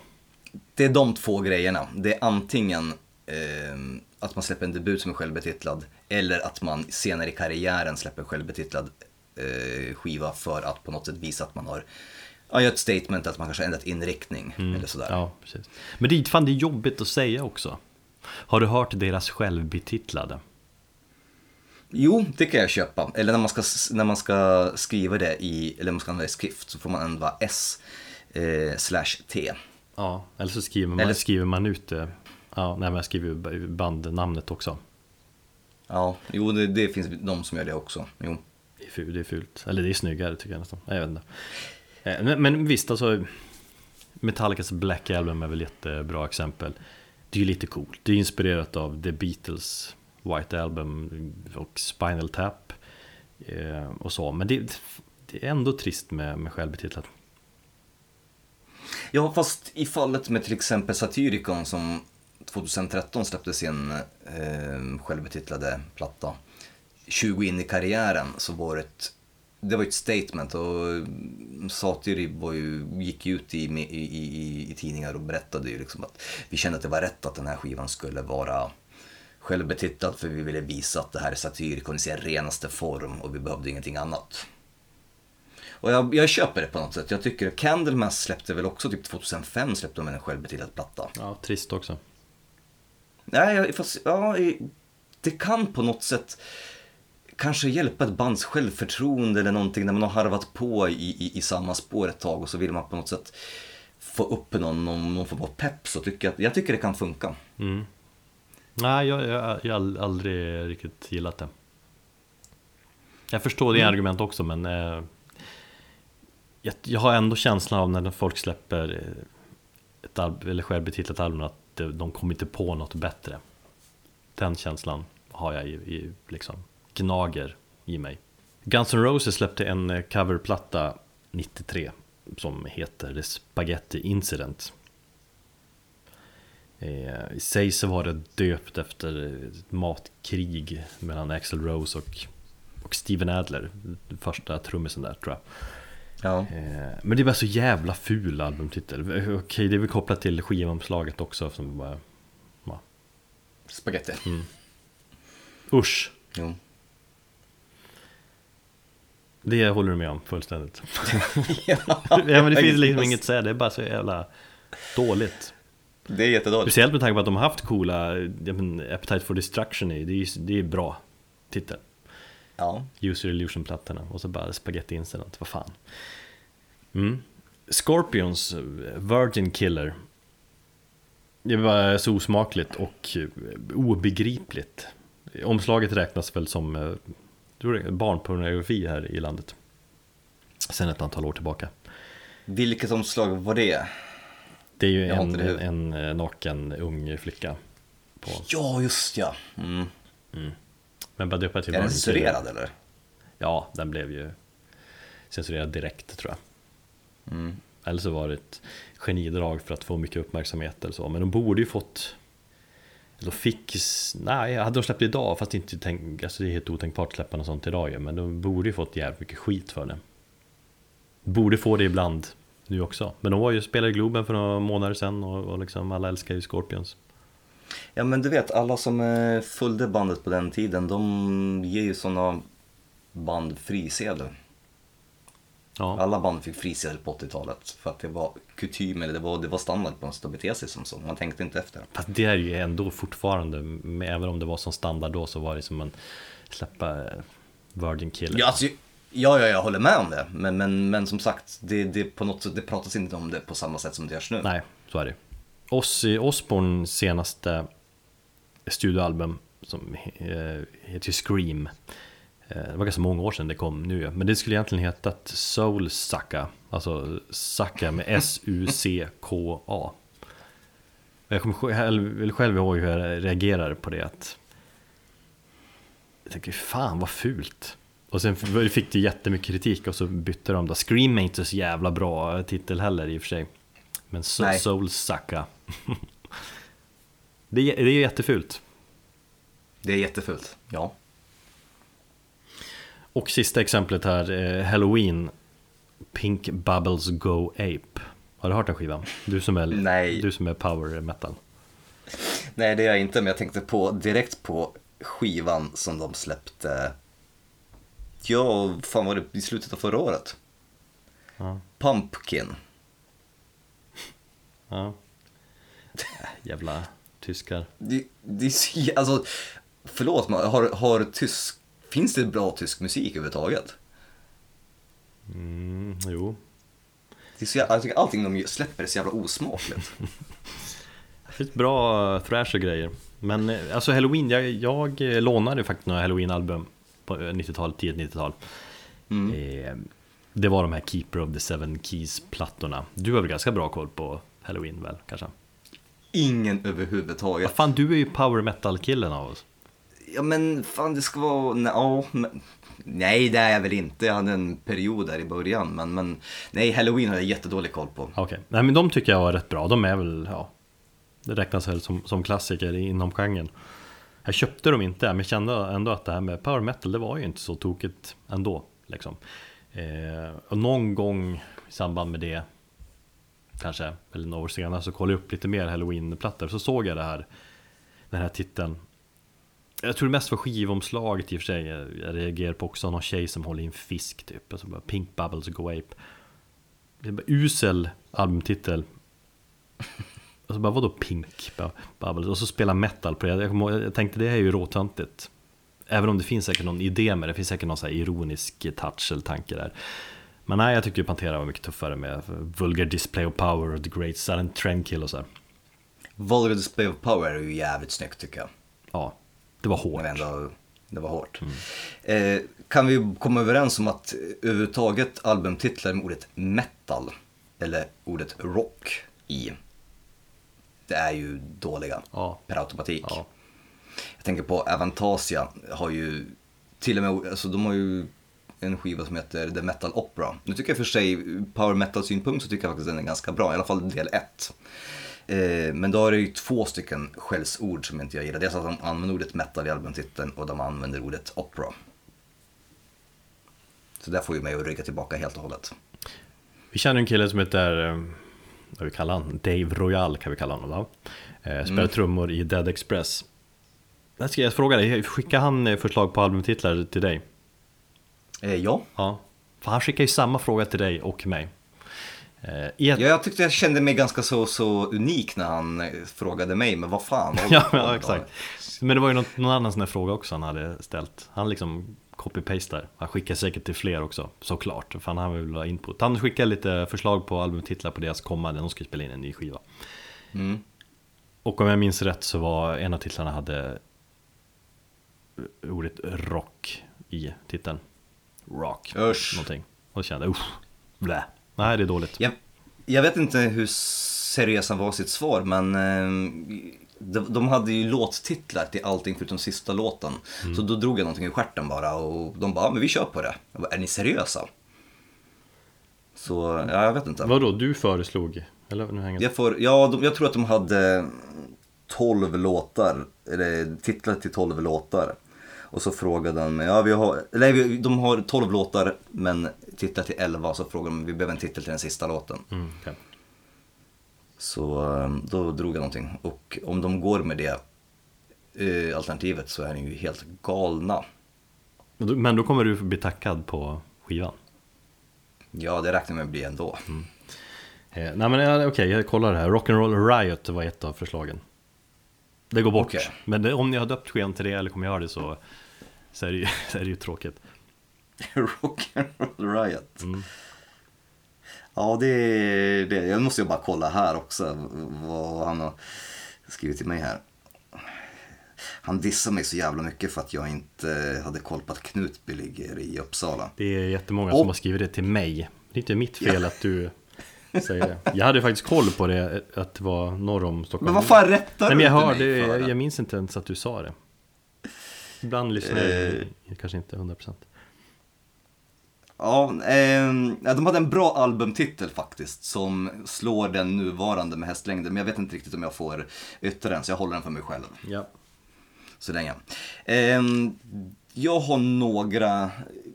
Det är de två grejerna. Det är antingen ehm, att man släpper en debut som är självbetitlad eller att man senare i karriären släpper en självbetitlad eh, skiva för att på något sätt visa att man har ja, ett statement, att man kanske har ändrat inriktning eller sådär. Ja, precis. Men det är fan det är jobbigt att säga också. Har du hört deras självbetitlade? Jo, det kan jag köpa. Eller när man ska, när man ska skriva det i, eller man ska använda i skrift så får man ändra S eh, slash T. Ja, eller så skriver man, Eller- skriver man ut det. Ja, nej men jag skriver ju bandnamnet också. Ja, jo det, det finns de som gör det också. Jo. Det är fult, det är fult. Eller det är snyggare tycker jag nästan. Jag vet inte. Eh, Men, men visst, alltså Metallicas Black Album är väl ett jättebra exempel. Det är ju lite coolt. Det är inspirerat av The Beatles White Album och Spinal Tap eh, och så. Men det, det är ändå trist med, med självbetitlat. Ja, fast i fallet med till exempel Satyricon som 2013 släppte sin eh, självbetitlade platta. 20 in i karriären så var det ett, det var ett statement och Satyri var ju, gick ut i, i, i, i tidningar och berättade ju liksom att vi kände att det var rätt att den här skivan skulle vara självbetitlad för vi ville visa att det här är Satyricon i sin renaste form och vi behövde ingenting annat. Och jag, jag köper det på något sätt. Jag tycker Candlemass släppte väl också typ 2005 släppte de en självbetitlad platta. Ja, trist också. Nej, fast ja, det kan på något sätt kanske hjälpa ett bands självförtroende eller någonting när man har harvat på i, i, i samma spår ett tag och så vill man på något sätt få upp någon, någon, någon form av pepp så tycker jag, jag tycker det kan funka. Mm. Nej, jag, jag, jag har aldrig riktigt gillat det. Jag förstår det argument också, men eh, jag, jag har ändå känslan av när folk släpper eh, ett al- eller självbetitlat album att de, de kommer inte på något bättre. Den känslan har jag i, i liksom gnager i mig. Guns N' Roses släppte en eh, coverplatta 93 som heter The Spaghetti Incident. Eh, I sig så var det döpt efter ett matkrig mellan Axl Rose och, och Steven Adler, första trummisen där tror jag. Ja. Eh, men det var så jävla ful albumtitel. Okej, det är väl kopplat till skivomslaget också som bara, ja, Spaghetti. usch. Jo. Det håller du med om fullständigt. ja, ja, men det finns liksom inget att säga, det är bara så jävla dåligt. Det är jättedåligt. Speciellt med tanke på att de har haft coola, men Appetite for Destruction är, det är, det är bra titel. Ja. User Illusion-plattorna och så bara Spaghetti Incident, vad fan. Mm. Scorpions Virgin Killer. Det var så osmakligt och eh, obegripligt. Omslaget räknas väl som eh, barnpornografi här i landet. Sen ett antal år tillbaka. Vilket omslag var det? Det är ju en, det. en, eh, naken ung flicka. På, Ja, just ja. Mm. men bara döpa till Är den censurerad eller? Ja, den blev ju censurerad direkt tror jag. Mm. Eller så var det ett genidrag för att få mycket uppmärksamhet eller så. Men de borde ju fått... De fick... Nej, hade de släppt idag, fast inte tänk, alltså det är helt otänkbart att släppa något sånt idag. Men de borde ju fått jävligt mycket skit för det. Borde få det ibland nu också. Men de var ju spelade i Globen för några månader sedan och, och liksom alla älskar ju Scorpions. Ja men du vet, alla som eh, följde bandet på den tiden, de ger ju såna band frisedel. Ja, Alla band fick frisedel på 80-talet för att det var kutym, eller det var, det var standard på något sätt att bete sig som så. Man tänkte inte efter. fast det är ju ändå fortfarande, även om det var som standard då så var det som en släppa eh, Virgin Killer. Ja, alltså, ja, ja, jag håller med om det. Men, men, men som sagt, det, det, på något sätt, det pratas inte om det på samma sätt som det görs nu. Nej, så är det. Ozzy Osbournes senaste studioalbum som eh, heter Scream eh, Det var ganska många år sedan det kom nu Men det skulle egentligen hetat Soul Sucka Alltså Sucka med S-U-C-K-A Jag kommer själv, själv ihåg hur jag reagerade på det att Jag tänkte fan vad fult och sen fick det jättemycket kritik och så bytte de då Scream är inte så jävla bra titel heller i och för sig Men so. Soul Sucka det, är- det är jättefult Det är jättefult. Ja. Och sista exemplet här, eh, Halloween Pink Bubbles Go Ape Har du hört den skivan? Du som är, Nej. Du som är power metal Nej, det är jag inte, men jag tänkte på direkt på skivan som de släppte. Ja, fan var det i slutet av förra året? Ja, Pumpkin. ja. Äh, Jävla tyskar Det, det är så, alltså, förlåt, men har, har tysk, finns det bra tysk musik överhuvudtaget? mm, Jo Det är så, jag tycker allting de släpper är så jävla osmakligt. Det finns bra eh, thrash och grejer Men eh, alltså Halloween, jag, jag eh, lånade faktiskt några Halloween-album På eh, 90-talet, tidigt 90-tal Mm. eh, Det var de här Keeper of the Seven Keys-plattorna Du har väl ganska bra koll på Halloween väl, kanske? Ingen överhuvudtaget. fan, du är ju power metal-killen av oss Ja men fan det ska vara, nej, ja, men, nej det är jag väl inte. Jag hade en period där i början. Men, men nej, halloween har jag jättedålig koll på. Okej, nej men de tycker jag var rätt bra. De är väl, ja, det räknas väl som, som klassiker inom genren. Jag köpte dem inte, men jag kände ändå att det här med power metal, det var ju inte så tokigt ändå. Liksom. Eh, och någon gång i samband med det, kanske, eller några år senare, så kollade jag upp lite mer halloween-plattor. Så såg jag det här, den här titeln. Jag tror det mest var skivomslaget i och för sig. Jag reagerar på också någon tjej som håller i en fisk typ. Alltså bara Pink Bubbles Go Ape. Det är bara usel albumtitel. Och så bara vadå Pink Bubbles? Och så spela metal på det. Jag, jag tänkte det är ju råtöntigt. Även om det finns säkert någon idé med det. Det finns säkert någon så ironisk touch eller tanke där. Men nej, jag tyckte ju Pantera var mycket tuffare med Vulgar Display of Power och The Great Silent Trendkill och så här. Vulgar Display of Power är ju jävligt snyggt tycker jag. Ja, det var hårt. Ändå, det var hårt. Eh, kan vi komma överens om att överhuvudtaget albumtitlar med ordet metal eller ordet rock i, är ju dåliga Ja. per automatik. Ja. Jag tänker på Avantasia har ju till och med, alltså de har ju en skiva som heter The Metal Opera. Nu tycker jag för sig, power metal synpunkt så tycker jag faktiskt den är ganska bra, i alla fall del 1. Eh, men då är det ju två stycken skällsord som inte jag gillar. Dels att de använder ordet metal i albumtiteln och de använder ordet opera. Så där får ju mig att rygga tillbaka helt och hållet. Vi känner en kille som heter, eh, vad vi kallar han? Dave Royal kan vi kalla honom då. Eh, Spelar trummor i Dead Express. Jag ska jag fråga dig, skickar han eh, förslag på albumtitlar till dig? Eh, ja. Ja. För han skickar ju samma fråga till dig och mig. Eh, ja, jag tyckte jag kände mig ganska så, så unik när han eh, frågade mig, men vad fan Ja, ja, exakt. Men det var ju något, någon annan sån här fråga också han hade ställt. Han liksom copy-pastar. Han skickar säkert till fler också, såklart. För han vill ha input. Han skickar lite förslag på albumtitlar på deras kommande, de ska spela in en ny skiva. Mm. Och om jag minns rätt så var en av titlarna hade ordet rock i titeln. Rock, Usch. någonting. Och kände usch, blä. Nej, det är dåligt. Jag, jag vet inte hur seriös han var i sitt svar, men eh, de, de hade ju låttitlar till allting förutom sista låten. Så då drog jag någonting i stjärten bara och de bara, men vi kör på det. Jag bara, är ni seriösa? Så, ja, jag vet inte. Vadå, du föreslog? Eller nu hänger Jag, får, ja, de, jag tror att de hade 12 låtar, eller titlar till 12 låtar. Och så frågade de, ja vi har, eller vi- de har 12 låtar men titlar till 11 så frågade de, vi behöver en titel till den sista låten. Mm, okej. Så eh, då drog jag någonting. Och om de går med det eh, alternativet så är ni ju helt galna. Men då- kommer du bli tackad på skivan? Ja, det räknar jag med att bli ändå. Eh, nej men ja, okej, jag kollar det här. Rock'n'Roll Riot var ett av förslagen. Det går bort. Okej. Men det, om ni har döpt skivan till det eller kommer göra det så, så, är det ju, så är det ju tråkigt. Rock'n'Roll Riot. Ja, det är det. Jag måste ju bara kolla här också vad han har skrivit till mig här. Han dissar mig så jävla mycket för att jag inte hade koll på att Knutby ligger i Uppsala. Det är jättemånga Och- som har skrivit det till mig. Det är inte mitt fel att du säger det. Jag hade faktiskt koll på det, att det var norr om Stockholm. Men vad fan rättar Nej men jag du hörde, mig för? jag, jag minns inte ens att du sa det. Ibland lyssnar jag Eh. kanske inte 100%. Ja, ja, de hade en bra albumtitel faktiskt som slår den nuvarande med hästlängder. Men jag vet inte riktigt om jag får yttra den så jag håller den för mig själv. Ja. Så länge. Ehm, jag har några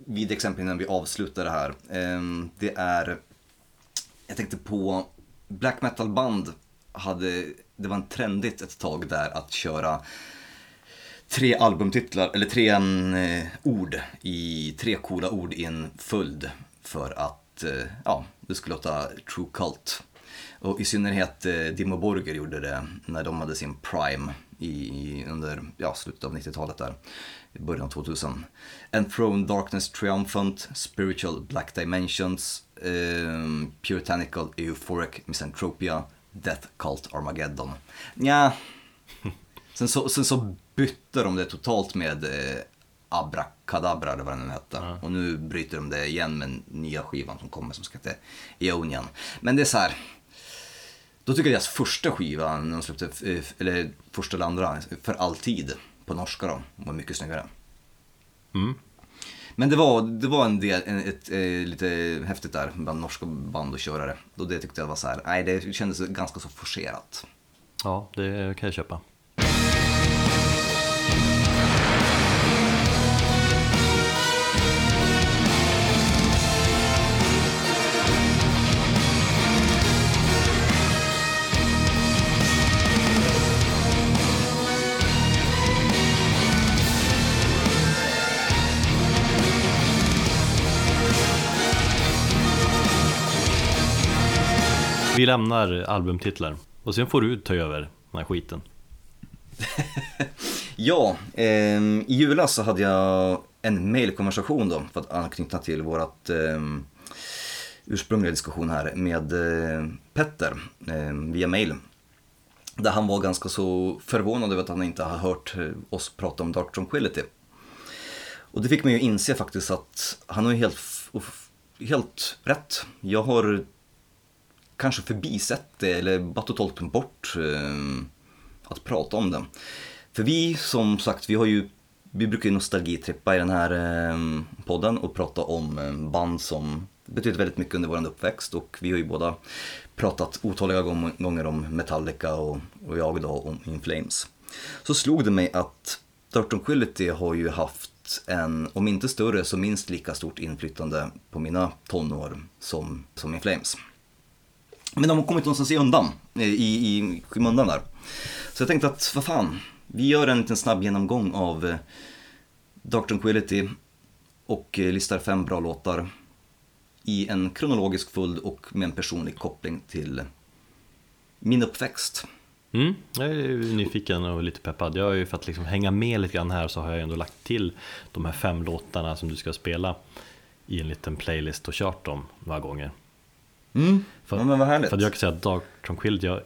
videoexempel innan vi avslutar det här. Ehm, det är, jag tänkte på black metal band hade, det var en trendigt ett tag där att köra tre albumtitlar, eller tre eh, ord i, tre coola ord i en följd för att, eh, ja, det skulle låta true cult. Och i synnerhet eh, Dimmu Borgir gjorde det när de hade sin prime i, i, under ja, slutet av 90-talet där, i början av 2000. Enthroned Darkness Triumphant, Spiritual Black Dimensions, eh, Puritanical Euphoric Misanthropia, Death Cult Armageddon. Ja, sen så, sen så bytte de det totalt med eh, Abracadabra eller vad den hette. Ja. Och nu bryter de det igen med nya skivan som kommer som ska heta Eonian. Men det är så här. Då tycker jag deras första skiva, när de släppte, eh, eller första eller andra, för alltid på norska då, var mycket snyggare. Mm. Men det var, det var en del, en, ett, eh, lite häftigt där bland norska band och körare. Då det tyckte jag var så här, nej det kändes ganska så forcerat. ja, det kan jag köpa. Vi lämnar albumtitlar och sen får du ta över den här skiten. Ja, eh, i julas så hade jag en mailkonversation då, för att anknyta till vårat eh, ursprungliga diskussion här med eh, Petter ehm, via mail. Där han var ganska så förvånad över att han inte har hört eh, oss prata om Dark Tranquility. Och det fick mig ju inse faktiskt att han har ju helt, helt rätt. Jag har kanske förbisett det eller bara totalt glömt bort eh, att prata om det. För vi som sagt, vi har ju vi brukar ju nostalgitrippa i den här eh, podden och prata om eh, band som betyder väldigt mycket under vår uppväxt och vi har ju båda pratat otaliga gånger om Metallica och, och jag då om In Flames. Så slog det mig att Dirt Tranquility har ju haft en, om inte större, så minst lika stort inflytande på mina tonår som, som In Flames. Men de har kommit någonstans i undan, eh, i, i skymundan där. Så jag tänkte att, vad fan, vi gör en liten snabb genomgång av eh, Dark Tranquility och eh, listar fem bra låtar i en kronologisk följd och med en personlig koppling till min uppväxt. Mm, jag är nyfiken och lite peppad. Jag är ju för att liksom hänga med lite grann här så har jag ändå lagt till de här fem låtarna som du ska spela i en liten playlist och kört dem några gånger. Mm, För, ja, men vad härligt. för att jag kan säga att Dark Tranquility, har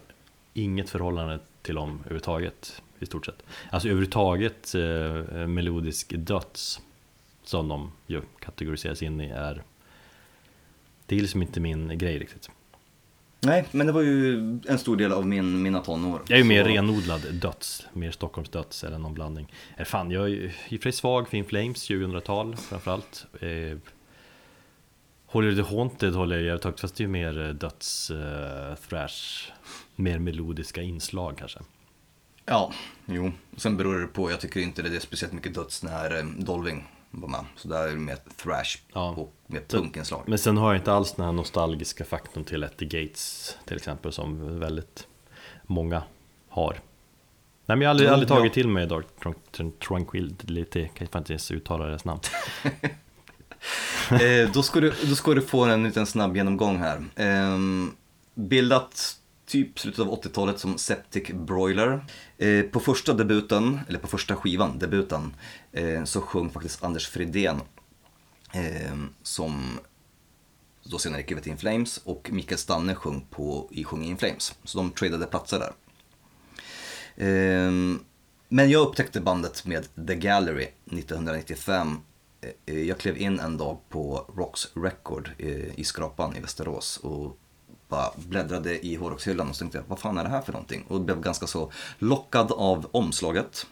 inget förhållande till dem överhuvudtaget i stort sett. Alltså överhuvudtaget eh, melodisk döds som de ju kategoriseras in i är det är liksom inte min grej riktigt. Nej, men det var ju en stor del av min, mina tonår. Jag är ju mer Så- renodlad döds, mer Stockholms döds eller någon blandning. Eh, fan, jag är ju i och för sig svag för In Flames 2000-tal framförallt. Eh, Holy the Haunted håller jag högt, fast det är ju mer eh, döds, eh, thrash, mer melodiska inslag kanske. Ja, jo. Sen beror det på, jag tycker inte det är speciellt mycket döds när eh, Dolving var med. Så där är det mer thrash Ja. och mer punkinslag. Men sen har jag inte alls den här nostalgiska faktorn till At the Gates till exempel som väldigt många har. Nej men jag har aldrig, aldrig tagit ja. till mig Dark Tran- Tran- Tranquility, kan jag inte ens uttala deras namn. eh, då, ska du, då ska du få en liten snabb genomgång här. Eh, bildat typ slutet av 80-talet som Septic Broiler. Eh, på första debuten, eller på första skivan, debuten, eh, så sjöng faktiskt Anders Fridén eh, som då senare gick över till In Flames och Mikael Stanne sjöng, på, i sjöng In Flames. Så de tradade platser där. Ehm, men jag upptäckte bandet med The Gallery 1995. Eh, jag klev in en dag på Rocks Record eh, i Skrapan i Västerås och bara bläddrade i hårdrockshyllan och så tänkte jag, vad fan är det här för någonting? Och blev ganska så lockad av omslaget.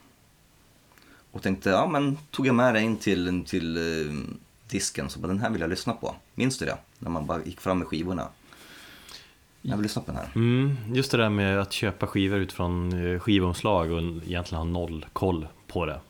Och tänkte, ja men tog jag med det in till, till eh, disken så bara, den här vill jag lyssna på. Minns du det? När man bara gick fram med skivorna. Jag vill lyssna på den här. Mm, just det där med att köpa skivor utifrån eh, skivomslag och egentligen ha noll koll på det.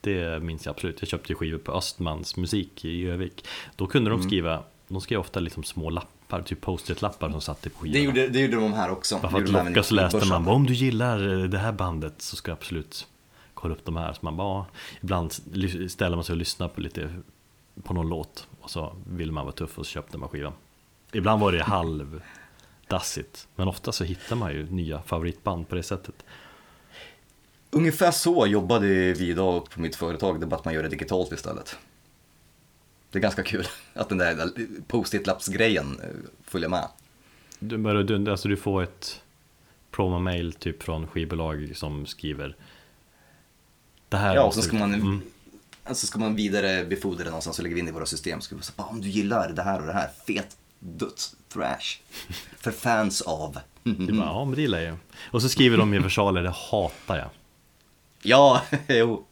Det minns jag absolut. Jag köpte skivor på Östmans musik i Övik. Då kunde Mm. de skriva, de skrev ofta liksom små lappar, typ post-it-lappar som satt på skivorna. Det gjorde, det gjorde de här också. Bara för att locka så läste man om du gillar eh, det här bandet så ska jag absolut kolla upp de här. Så man bara, ibland ställer man sig och lyssnar på lite på någon låt och så vill man vara tuff och så köpte man skivan. Ibland var det halvdassigt, men ofta så hittar man ju nya favoritband på det sättet. Ungefär så jobbade vi idag på mitt företag, det är bara att man gör det digitalt istället. Det är ganska kul att den där post-it-lappsgrejen eh, följer med. Du, bara- du, alltså du får ett promo-mail typ från skivbolag som skriver Det här Ja, och så ska ut." man, Mm. alltså ska man vidare befordra det någonstans och lägga in i våra system. Vi säga, om du gillar det här och det här, fet döds thrash. För fans av. Du bara, ja men det gillar jag. Och så skriver de i versaler, det hatar jag. Ja, jo.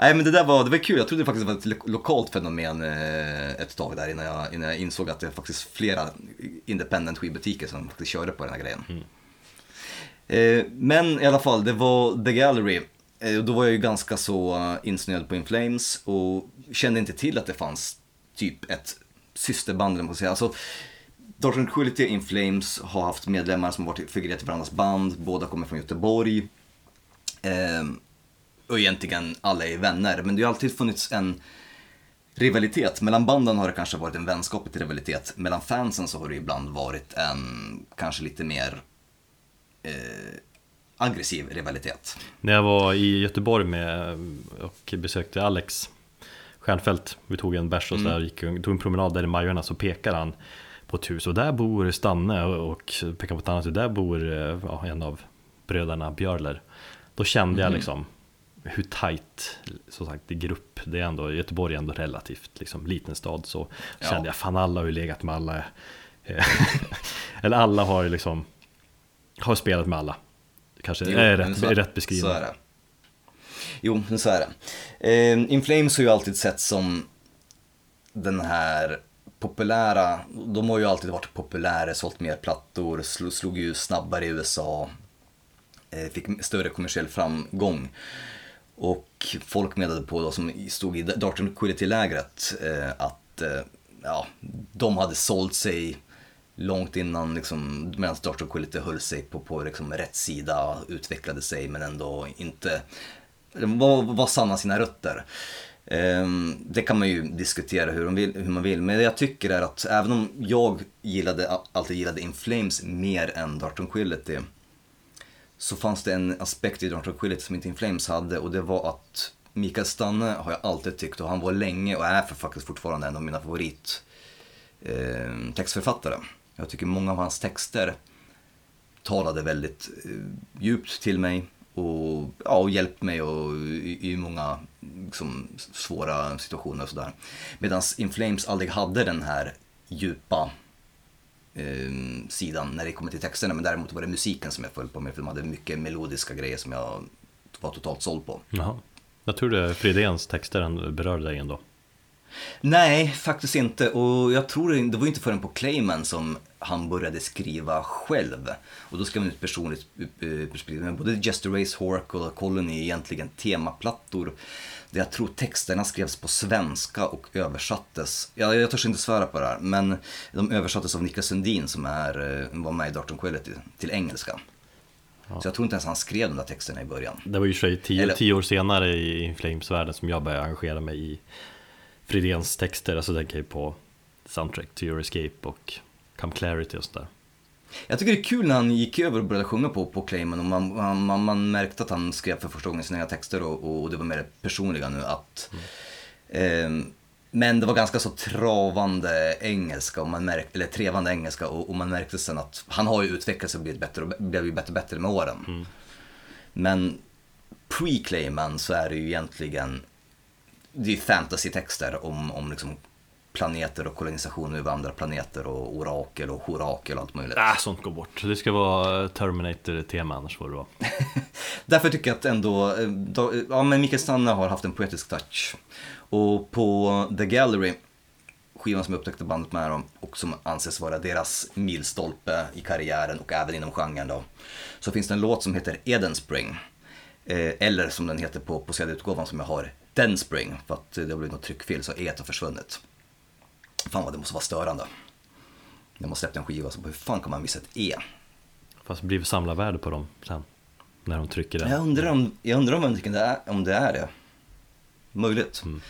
Nej men det där var, det var kul, jag trodde faktiskt det var ett lo- lokalt fenomen eh, ett tag där innan jag, innan jag insåg att det är faktiskt flera independent skivbutiker som faktiskt körde på den här grejen. Eh, men i alla fall, det var The Gallery. Eh, då var jag ju ganska så insnöad på In Flames och kände inte till att det fanns typ ett systerband, eller man säga. Alltså, Dark Tranquility In Flames har haft medlemmar som varit figurerat i varandras band, båda kommer från Göteborg. Och egentligen alla är vänner, men det har alltid funnits en rivalitet. Mellan banden har det kanske varit en vänskaplig rivalitet. Mellan fansen så har det ibland varit en kanske lite mer eh, aggressiv rivalitet. När jag var i Göteborg med och besökte Alex Stjernfeldt, vi tog en bärs och så där, gick, tog en promenad där i Majorna så pekar han på ett hus och där bor Stanne och pekar på ett annat hus, där bor eh, ja, en av bröderna Björler. Då kände jag liksom hur tajt, som sagt i grupp, det är ändå, Göteborg är ändå relativt liksom, liten stad så Ja. kände jag fan alla har ju legat med alla. eh, Eller alla har ju liksom, har spelat med alla. Kanske Jo, är rätt, så- är rätt beskrivning. Jo, men så är det. Eh, In Flames har ju alltid sett som den här populära, de har ju alltid varit populära, sålt mer plattor, slog, slog ju snabbare i USA, eh, fick större kommersiell framgång. Och folk menade på då, som stod i Darton Quillity-lägret, eh, att eh, ja, de hade sålt sig långt innan, liksom, medan Darton Tranquility höll sig på, på liksom, rätt sida, utvecklade sig men ändå inte var, var sanna sina rötter. Eh, Det kan man ju diskutera hur, de vill, hur man vill, men det jag tycker är att även om jag gillade, alltid gillade In Flames mer än Darton Quillity så fanns det en aspekt i Dark Tranquility som inte In Flames hade och det var att Mikael Stanne har jag alltid tyckt och han var länge och är för faktiskt fortfarande en av mina favorit eh, textförfattare. Jag tycker många av hans texter talade väldigt eh, djupt till mig och, ja, och hjälpt mig och, i, i många liksom, svåra situationer och sådär. Medan In Flames aldrig hade den här djupa eh, sidan när det kommer till texterna. Men däremot var det musiken som jag föll på med för de hade mycket melodiska grejer som jag var totalt såld på. Jaha. Jag är Fridéns texter berörde dig ändå. Nej, faktiskt inte. Och jag tror det, var inte förrän på Clayman som han började skriva själv. Och då skrev han ut personligt eh, perspektiv. Men både Just Race Hork och Colony är egentligen temaplattor. Där jag tror texterna skrevs på svenska och översattes. Ja, jag törs inte svära på det här, men de översattes av Niklas Sundin som är, eh, var med i Dark Tranquility till engelska. Så jag tror inte ens han skrev de där texterna i början. Det var ju i tio, Eller- tio år senare i In Flames-världen som jag började engagera mig i Fridéns texter. Alltså tänker jag på Soundtrack to Your Escape och Come Clarity och sådär. Jag tycker det är kul när han gick över och började sjunga på, på Clayman och man, man, man, märkte att han skrev för första gången sina egna texter och, och det var mer personliga nu att ehm, men det var ganska så travande engelska, och man märkte, eller trevande engelska och, och man märkte sen att han har ju utvecklats och blivit bättre och blev ju bättre och bättre med åren. Men pre-Clayman så är det ju egentligen det är fantasy-texter om, om liksom planeter och kolonisationer över andra planeter och orakel och horakel och allt möjligt. Äh, sånt går bort. Det ska vara Terminator-tema annars får det vara. Därför tycker jag att ändå, eh, då, ja men Mikael Stanne har haft en poetisk touch. Och på The Gallery, skivan som jag upptäckte bandet med dem och som anses vara deras milstolpe i karriären och även inom genren då. Så finns det en låt som heter Eden Spring. Eh, eller som den heter på, på CD-utgåvan som jag har, Den Spring. För att det har blivit något tryckfel så E har försvunnit. Fan vad det måste vara störande. När man släppte en skiva så hur fan kan man missa ett E? Fast det blir samlarvärde på dem sen. När de trycker den. Jag undrar om, jag undrar om, det är, om det är det. Möjligt. Mm.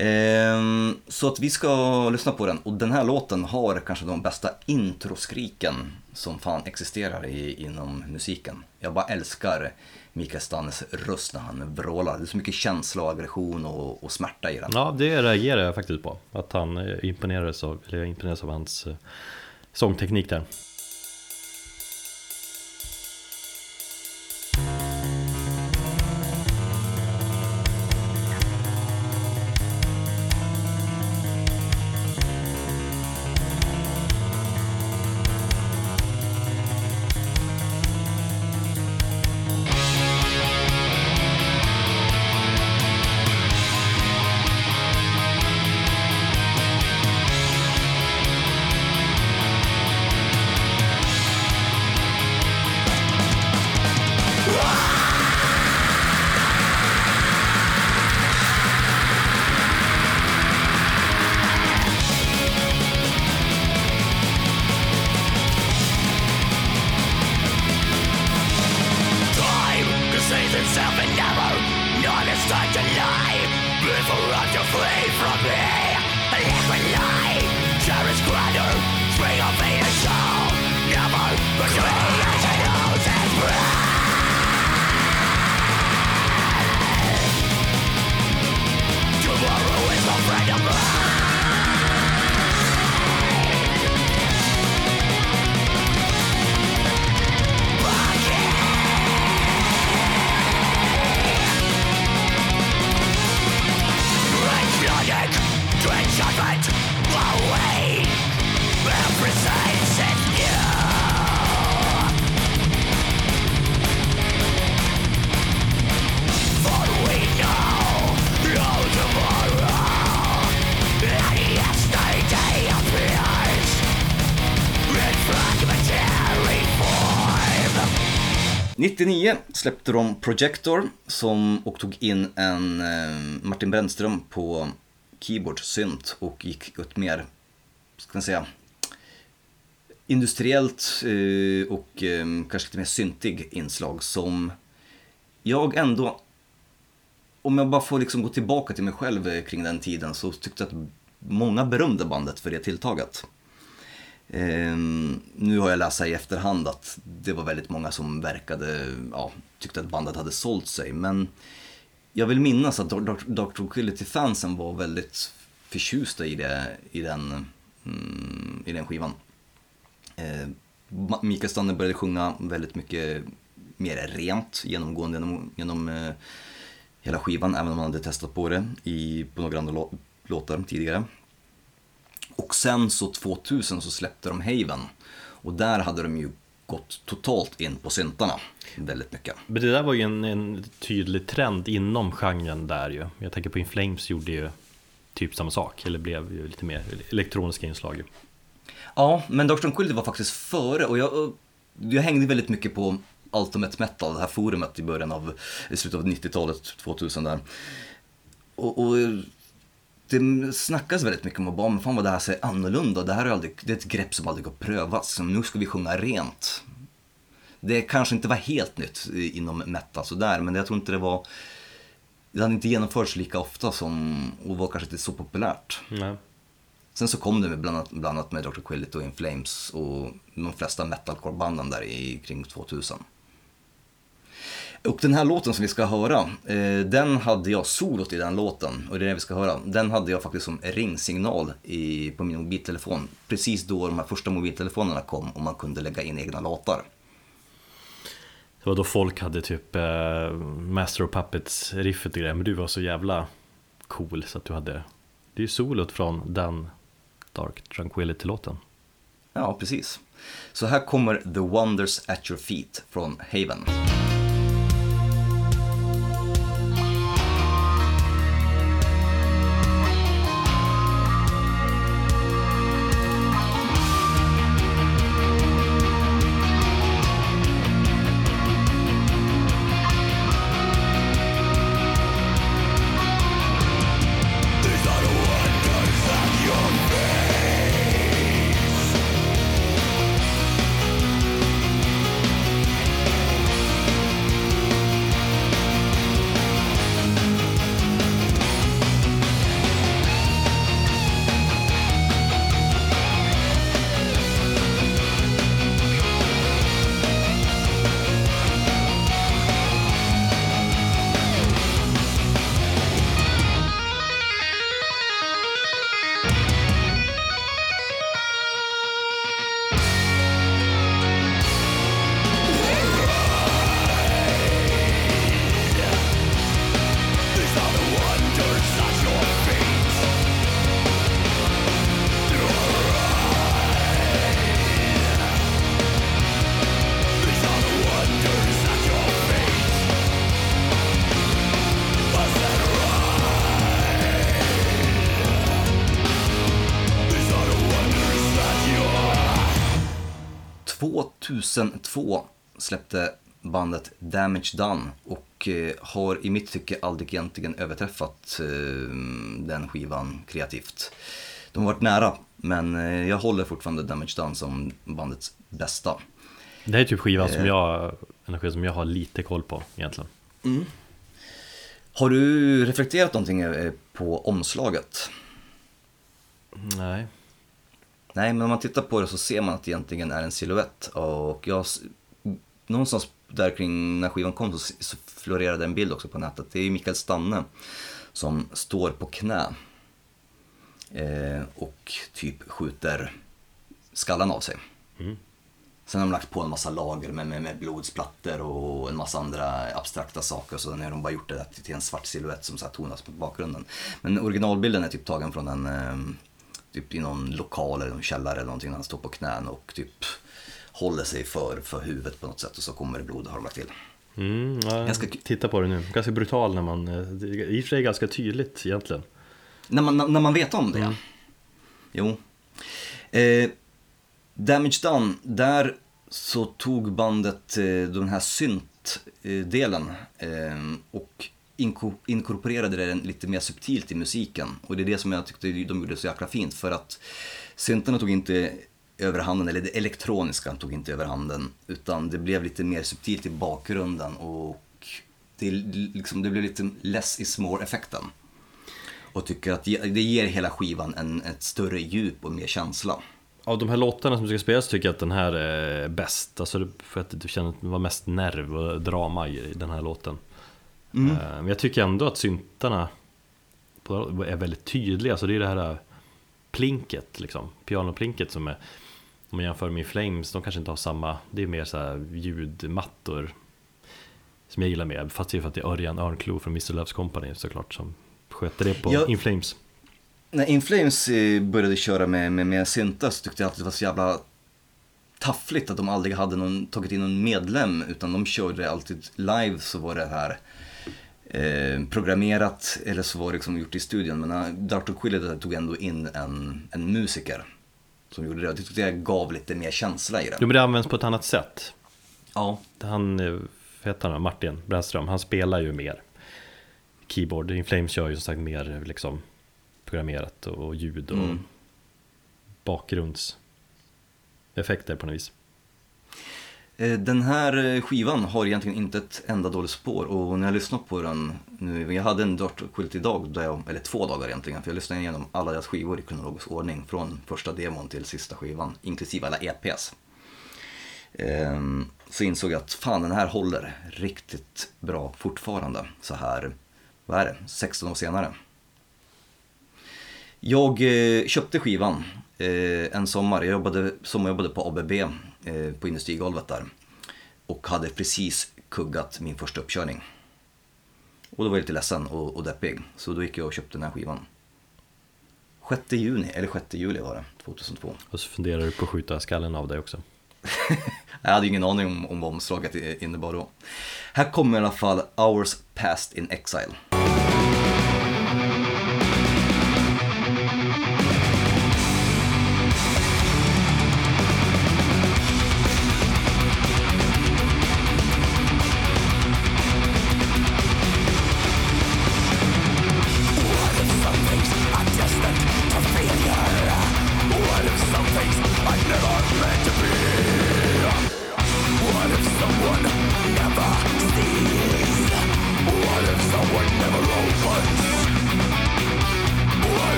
Ehm, så att vi ska lyssna på den och den här låten har kanske de bästa introskriken som fan existerar i, inom musiken. Jag bara älskar Mikael Stannes röst när han vrålar. Det är så mycket känsla och aggression och, och smärta i den. Ja, det reagerar jag faktiskt på. Att han eh, imponerades av, eller jag imponerades av hans eh, sångteknik där. Släppte de Projector som, och tog in en eh, Martin Brännström på keyboard, synt och gick åt mer, ska man säga, industriellt eh, och eh, kanske lite mer syntig inslag som jag ändå, om jag bara får liksom gå tillbaka till mig själv eh, kring den tiden så tyckte jag att många berömde bandet för det tilltaget. Ehm, nu har jag läst i efterhand att det var väldigt många som verkade, ja, tyckte att bandet hade sålt sig. Men jag vill minnas att Dark Tranquility-fansen var väldigt förtjusta i, det, i, den, mm, i den skivan. Eh, Mikael Stanne började sjunga väldigt mycket mer rent genomgående genom, genom eh, hela skivan, även om han hade testat på det i, på några andra låtar tidigare. Och sen så 2000 så släppte de Haven. Och där hade de ju gått totalt in på syntarna väldigt mycket. Men det där var ju en, en tydlig trend inom genren där ju. Jag tänker på In Flames gjorde ju typ samma sak, eller blev ju lite mer elektroniska inslag ju. Ja, men Dr. Tranquility var faktiskt före och jag, jag hängde väldigt mycket på Ultimate Metal, det här forumet i början av, i slutet av 90-talet, 2000 där. Och, och det snackas väldigt mycket om att bara, men fan vad det här ser annorlunda, det här är, aldrig, det är ett grepp som aldrig har prövats, nu ska vi sjunga rent. Det kanske inte var helt nytt inom metal sådär, men jag tror inte det var, det hade inte genomförts lika ofta som, och var kanske inte så populärt. Nej. Sen så kom det med bland annat, bland annat med Dr. Quillet och In Flames och de flesta metalcore-banden där i kring 2000. Och den här låten som vi ska höra, eh, den hade jag, solot i den låten, och det är det vi ska höra, den hade jag faktiskt som ringsignal i, på min mobiltelefon. Precis då de här första mobiltelefonerna kom och man kunde lägga in egna låtar. Det var då folk hade typ eh, Master of Puppets riffet och grejer, men du var så jävla cool så att du hade Det är ju solot från den Dark Tranquility-låten. Ja, precis. Så här kommer The Wonders at Your Feet från Haven. 2002 släppte bandet Damage Done och eh, har i mitt tycke aldrig egentligen överträffat eh, den skivan kreativt. De har varit nära, men eh, jag håller fortfarande Damage Done som bandets bästa. Det här är typ skivan som jag, en som jag har lite koll på egentligen. Har du reflekterat någonting på omslaget? Nej. Nej, men om man tittar på det så ser man att det egentligen är en silhuett. Och jag, någonstans där kring när skivan kom så, så florerade en bild också på nätet. Det är Mikael Stanne som står på knä. Eh, och typ skjuter skallen av sig. Sen har de lagt på en massa lager med, med, med blodsplattor och en massa andra abstrakta saker. Så nu har de bara gjort det till en svart silhuett som så tonas på bakgrunden. Men originalbilden är typ tagen från en, eh, typ i någon lokal eller någon källare eller någonting. Han står på knän och typ håller sig för, för huvudet på något sätt och så kommer det blod har de lagt till. Mm, ja, Ganska Titta på det nu, ganska brutal när man, eh, i och för sig ganska tydligt egentligen. När man, när man vet om det. Jo. Eh, Damage Done, där så tog bandet eh, den här synt-delen eh, och inko- inkorporerade den lite mer subtilt i musiken. Och det är det som jag tyckte de gjorde så jäkla fint för att syntarna tog inte överhanden, eller det elektroniska tog inte överhanden, utan det blev lite mer subtilt i bakgrunden och det, liksom, det blev lite less is more-effekten och tycker att det ger hela skivan en, ett större djup och mer känsla. Av de här låtarna som ska spelas tycker jag att den här är bäst. Alltså för att du känner att det var mest nerv och drama i den här låten. Eh, Men jag tycker ändå att syntarna är väldigt tydliga. Så det är det här plinket, liksom. pianoplinket som är om man jämför med Flames, de kanske inte har samma, det är mer så här ljudmattor som jag gillar mer, fast det är för att det är Örjan Örnklo från Mr. Loves Company såklart som sköter det på Ja. In Flames. När Inflames eh, började köra med, med, med syntar så tyckte jag att det var så jävla taffligt att de aldrig hade någon, tagit in någon medlem utan de körde alltid live så var det här eh, programmerat eller så var det liksom gjort i studion. Men när Dr. Quillett tog ändå in en, en musiker som gjorde det. Det tyckte jag gav lite mer känsla i det. Jo men det används på ett annat sätt. Ja, Han, eh, heter han, Martin Brännström, han spelar ju mer keyboard. In Flames kör ju som sagt mer eh, liksom programmerat och, och ljud och Mm. bakgrundseffekter på något vis. Eh, den här eh, skivan har egentligen inte ett enda dåligt spår och när jag lyssnar på den nu, jag hade en Dirt Quilt idag, där jag, eller två dagar egentligen, för jag lyssnade igenom alla deras skivor i kronologisk ordning från första demon till sista skivan, inklusive alla EPs. Ehm, så insåg jag att fan den här håller riktigt bra fortfarande så här, vad är det, 16 år senare. Jag eh, köpte skivan en sommar. Jag jobbade, sommarjobbade på ABB på industrigolvet där. och hade precis kuggat min första uppkörning. Och då var jag lite ledsen och, och deppig, så då gick jag och köpte den här skivan. 6 juni, eller 6 juli var det, 2002. Och så funderar du på att skjuta skallen av dig också. Jag hade ingen aning om, om vad omslaget innebar då. Här kommer i alla fall Hours Past in Exile. -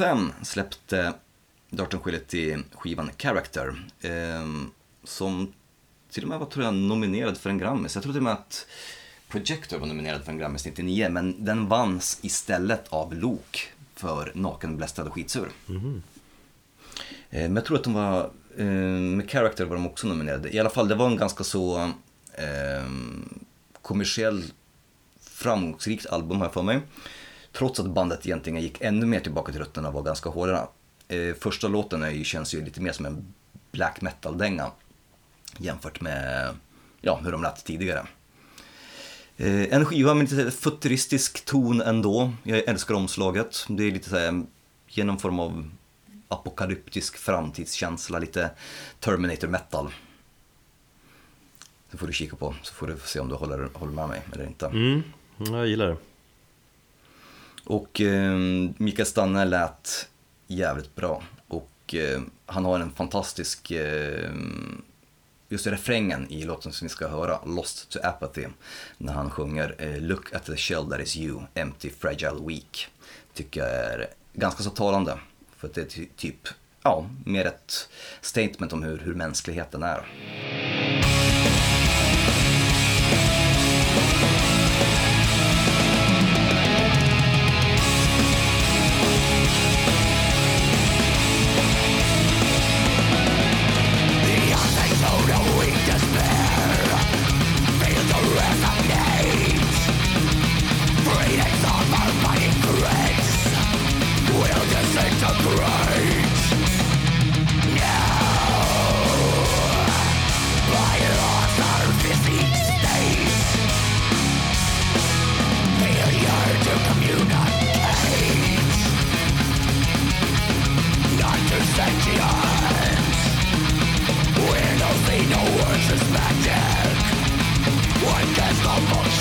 2005 släppte Darton Quillety skivan Character. Eh, som till och med var tror jag, nominerad för en Grammis. Jag tror till och med att Projector var nominerad för en Grammis 99 men den vanns istället av Lok för Naken, blästrad och skitsur. Mhm. Eh, men jag tror att de var, eh, med Character var de också nominerade. I alla fall, det var en ganska så eh, kommersiell framgångsrikt album har jag för mig. Trots att bandet egentligen gick ännu mer tillbaka till rötterna och var ganska hårda. Eh, första låten är ju, känns ju lite mer som en black metal-dänga jämfört med ja, hur de lät tidigare. Eh, en skiva med lite futuristisk ton ändå. Jag älskar omslaget. Det är lite så här, genom form av apokalyptisk framtidskänsla, lite Terminator metal. Det får du kika på, så får du se om du håller, håller med mig eller inte. Mm, jag gillar det. Och eh, Mikael Stanne lät jävligt bra. Och eh, han har en fantastisk, eh, just refrängen i låten som vi ska höra, Lost to Apathy, när han sjunger eh, Look at the shell that is you, empty, fragile, weak. Tycker jag är ganska så talande. För att det är ty- typ, ja, mer ett statement om hur, hur mänskligheten är.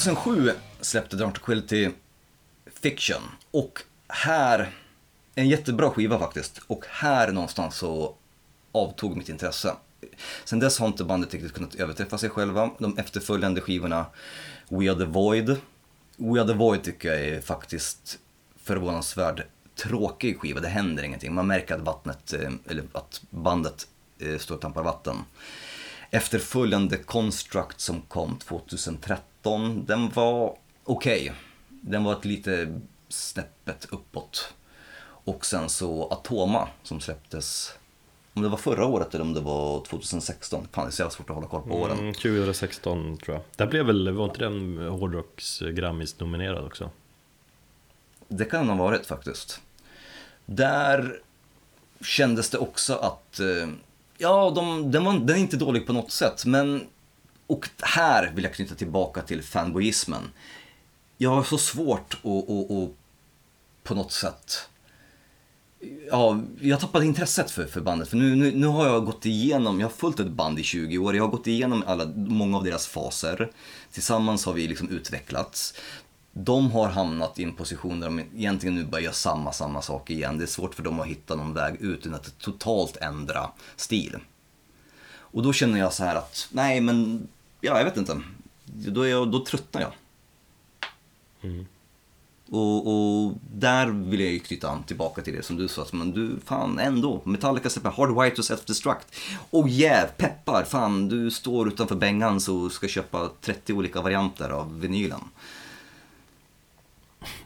2007 släppte Dark Tranquility Fiction. Och här, en jättebra skiva faktiskt. Och här någonstans så avtog mitt intresse. Sen dess har inte bandet riktigt kunnat överträffa sig själva. De efterföljande skivorna We Are The Void. We Are The Void tycker jag är faktiskt förvånansvärd tråkig skiva. Det händer ingenting. Man märker att vattnet, eh, eller att bandet eh, står och tampar vatten. Efterföljande Construct som kom 2013, den var okej. Okay. Den var ett lite snäppet uppåt. Och sen så Atoma som släpptes, om det var förra året eller om det var 2016. Fan det är så jävla svårt att hålla koll på åren. Mm, 2016 tror jag. Där blev väl, var inte den Hårdrocks Grammis nominerad också? Det kan ha varit faktiskt. Där kändes det också att, eh, ja, de, den, var, den är inte dålig på något sätt, men och här vill jag knyta tillbaka till fanboyismen. Jag har så svårt att, att, att på något sätt Ja, jag tappade intresset för, för bandet. För nu, nu, nu har jag gått igenom, jag har följt ett band i 20 år, jag har gått igenom alla, många av deras faser. Tillsammans har vi liksom utvecklats de har hamnat i en position där de egentligen nu börjar göra samma, samma sak igen. Det är svårt för dem att hitta någon väg ut utan att totalt ändra stil. Och då känner jag så här att, nej men, ja jag vet inte. Då, är jag, då tröttnar jag. Mm. Och, och, där vill jag ju knyta an tillbaka till det som du sa, men du, fan ändå, Metallica släpper Hardwired to Self-Destruct. Och yeah, peppar, fan du står utanför Bengans och ska köpa 30 olika varianter av vinylen.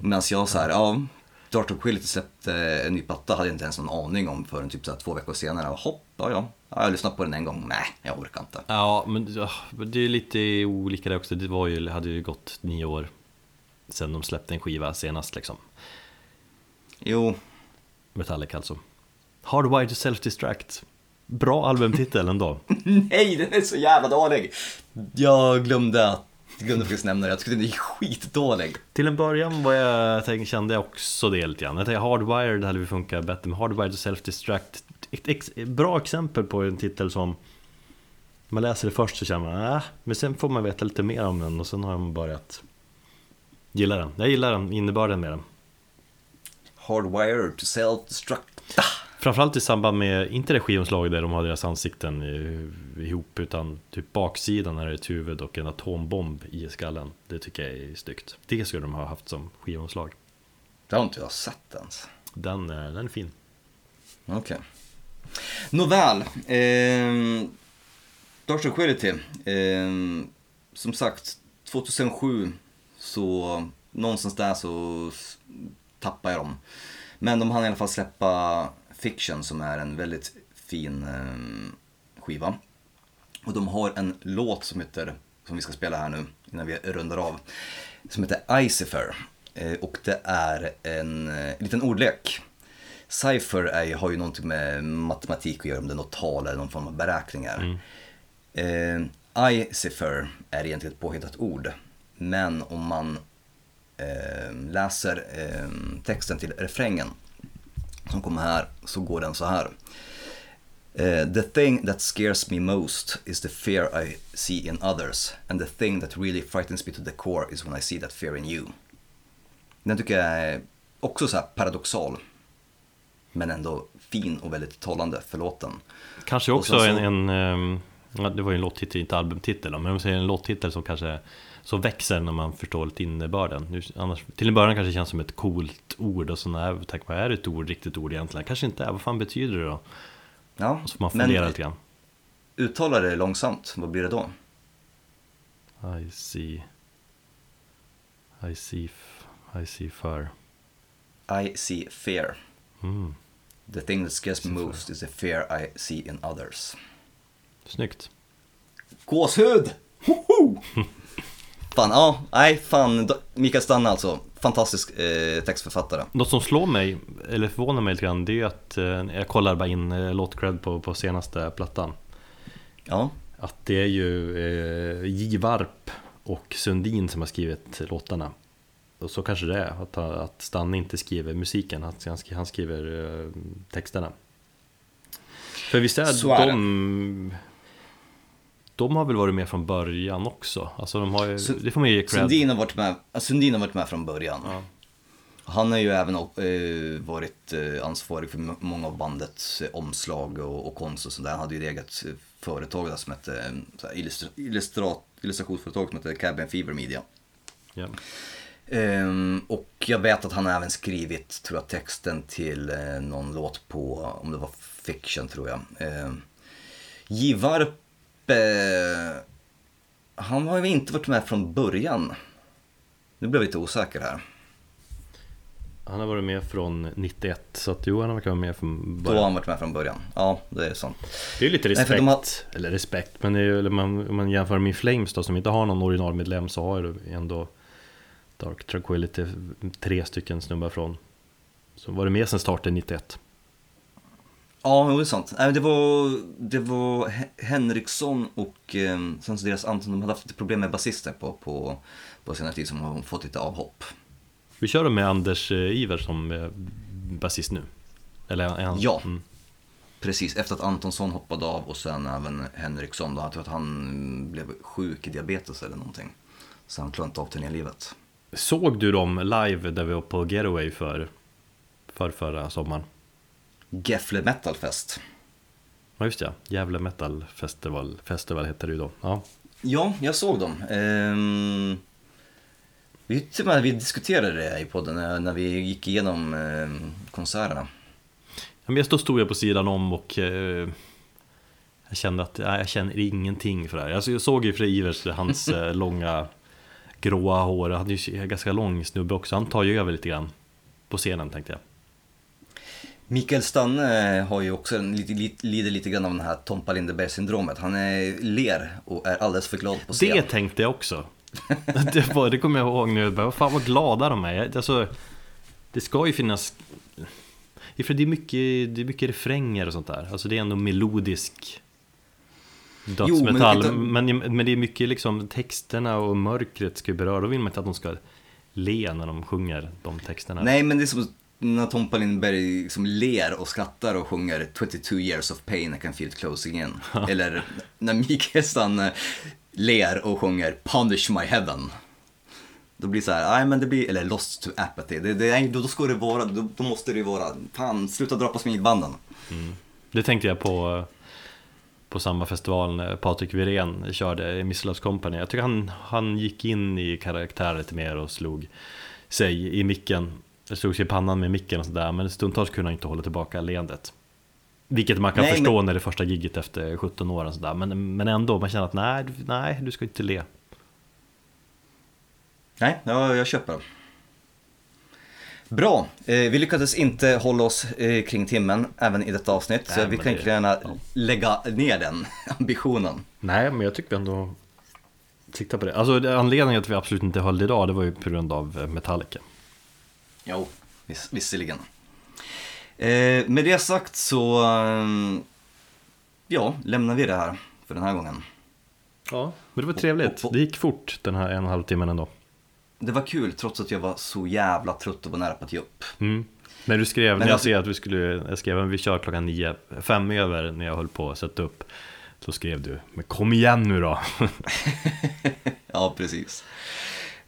Medan jag så här, ja, Dark Tranquility släppte en ny platta, hade jag inte ens någon aning om förrän typ så två veckor senare. Hopp, ja, ja, jag har lyssnat på den en gång, nej, jag orkar inte. Ja, men det är lite olika det också. Det var ju, hade ju gått nio år sen de släppte en skiva senast liksom. Jo. Metallica alltså. Hardwired to Self-Destruct. Bra albumtitel ändå. Nej, den är så jävla dålig! Jag glömde att jag glömde faktiskt nämna det, jag tyckte den är skitdålig. Till en början var jag, tänkte, kände jag också det lite grann. Jag tänkte Hardwired hade vi funkat bättre med. Hardwired och Self-Destruct. Ett ex, bra exempel på en titel som man läser det först så känner man äh, men sen får man veta lite mer om den och sen har man börjat gilla den. Jag gillar den, innebörden med den. Hardwired to Self-Destruct. Framförallt i samband med, inte det skivomslaget där de har deras ansikten ihop utan typ baksidan är ett huvud och en atombomb i skallen. Det tycker jag är snyggt. Det skulle de ha haft som skivomslag. Det har inte jag sett ens. Den, den är fin. Okej. Okay. Nåväl. Eh, Dark Tranquility. Eh, som sagt, 2007 så någonstans där så tappade jag dem. Men de hann i alla fall släppa Fiction som är en väldigt fin eh, skiva. Och de har en låt som heter, som vi ska spela här nu innan vi rundar av, som heter Icifer. Eh, och det är en eh, liten ordlek. Cypher är, har ju någonting med matematik att göra, om det är något tal eller någon form av beräkningar. Mm. Eh, Icifer är egentligen ett påhittat ord. Men om man eh, läser eh, texten till refrängen som kommer här så går den så här. Uh, the thing that scares me most is the fear I see in others and the thing that really frightens me to the core is when I see that fear in you. Den tycker jag är också så paradoxal men ändå fin och väldigt talande för låten. Kanske också så, en, en, ehm, det var ju en låttitel, inte albumtitel, men om säger en låttitel som kanske så växer när man förstår lite innebörden. Annars, till en början kanske det känns som ett coolt ord och så när tänker man, är det ett ord, riktigt ord egentligen? Kanske inte är, vad fan betyder det då? Ja, och så får man fundera lite grann. Uttala det långsamt, vad blir det då? I see I see I see fear I see fear mm. The thing that scares me most is the fear I see in others Snyggt Gåshud! Fan, ja, nej, fan, Mikael Stanne alltså. Fantastisk eh, textförfattare. Något som slår mig, eller förvånar mig lite grann, det är ju att eh, jag kollar bara in eh, låtcred på, på senaste plattan. Ja. Att det är ju eh, J. Varp och Sundin som har skrivit låtarna. Och så kanske det är, att, att Stanne inte skriver musiken, att han, han skriver eh, texterna. För visst är, är de de har väl varit med från början också? Alltså de har ju, Su- det får man ju ge cred. Sundin har varit med, Sundin har varit med från början. Ja. Han har ju även eh, varit eh, ansvarig för många av bandets eh, omslag och, och konst och sådär. Han hade ju ett eget eh, företag där som hette, eh, så illustra, illustrationsföretag som hette Cabin Fever Media. Ja. Ehm, och jag vet att han även skrivit, tror jag, texten till eh, någon låt på, om det var Fiction tror jag. Ehm, Givarp, eh, han har ju inte varit med från början. Nu blev jag lite osäker här. Han har varit med från 91, så att jo, han har varit med från Då har början. han varit med från början. Ja, det är sant. Det är lite Nej, respekt, de har- eller respekt, men det är ju, man, om man jämför med Flames då, som inte har någon originalmedlem, så har ju ändå Dark Tranquility tre stycken snubbar från. Som varit med sedan starten 91. Ja, det är sant. Det var, det var He- Henriksson och eh, sen så deras Anton, de hade haft lite problem med basister på, på, på senare tid som har fått lite avhopp. Vi kör med Anders eh, Iver som eh, basist nu. Eller är han? Ja. Mm. Precis, efter att Antonsson hoppade av och sen även Henriksson då. Jag tror att han blev sjuk i diabetes eller någonting. Så han klarade inte av turnélivet. Såg du dem live där vi var på Getaway för, för förra sommaren? Gefle Metal Fest. Ja just det, Gävle Metal Festival, Festival hette det ju då. Ja. Ja, jag såg dem. Ehm, vi, till och med, vi diskuterade det i podden när, när vi gick igenom ehm, konserterna. Ja, men jag stod, stod jag på sidan om och eh, jag kände att nej, jag känner ingenting för det här. Alltså, jag såg ju för Ivers, hans eh, långa gråa hår, han är ju ganska lång snubbe också, han tar ju över lite grann på scenen tänkte jag. Mikael Stanne har ju också lite, lider lite grann av den här Tompa Lindeberg-syndromet. Han är ler och är alldeles för glad på scen. Det tänkte jag också. det, var, det kommer jag ihåg nu, vad fan vad glada de är. Alltså, det ska ju finnas... För det är mycket, det är mycket refränger och sånt där. Alltså det är ändå melodisk dödsmetall. inte- men, men, det är mycket liksom texterna och mörkret ska ju beröra. Då vill man inte att de ska le när de sjunger de texterna. Nej, men det är som när Tompa Lindberg liksom ler och skrattar och sjunger 22 years of pain, I can feel it closing in. Eller när Mikael Stanne ler och sjunger Punish my heaven. Då blir det så här, nej men det blir, eller Lost to apathy. Det, det, då, ska det vara, då, då måste det ju vara, fan sluta dra på smilbanden. Det tänkte jag på på samma festival när Patrik Wirén körde i Miss Loves Company. Jag tycker han, han gick in i karaktär lite mer och slog sig i micken. Slog sig i pannan med micken och sådär. Men stundtals kunde han inte hålla tillbaka leendet. Vilket man kan Nej, förstå men- när det är första gigget efter 17 år och sådär. Men, men ändå, man känner att nej, nej, du ska inte le. Nej, ja, jag köper. Bra, eh, vi lyckades inte hålla oss eh, kring timmen även i detta avsnitt. så Nej, vi men kan inte gärna ja. lägga ner den ambitionen. Nej, men jag tycker vi ändå siktar på det. Alltså anledningen att vi absolut inte höll det idag, det var ju på grund av eh, Metallica. Jo, viss, visserligen. Eh, med det sagt så, ja, lämnar vi det här för den här gången. Ja, men det var trevligt. Det gick fort den här en och en halv timmen ändå. Det var kul trots att jag var så jävla trött och var nära på att ge upp. Mm. När du skrev, när jag alltså- ser att vi skulle, jag skrev att vi kör klockan nio, fem över när jag höll på att sätta upp. Så skrev du, men kom igen nu då. Ja, precis.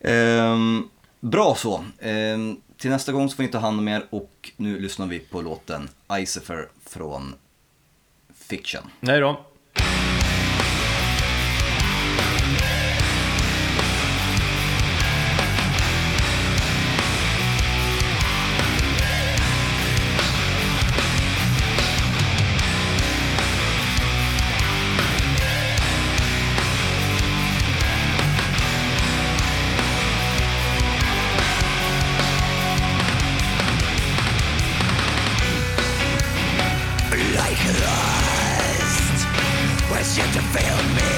Ehm, bra så. Ehm, till nästa gång så får ni ta hand om er och nu lyssnar vi på låten Icifer från Fiction. Nej då. like lust Was yet to fail me?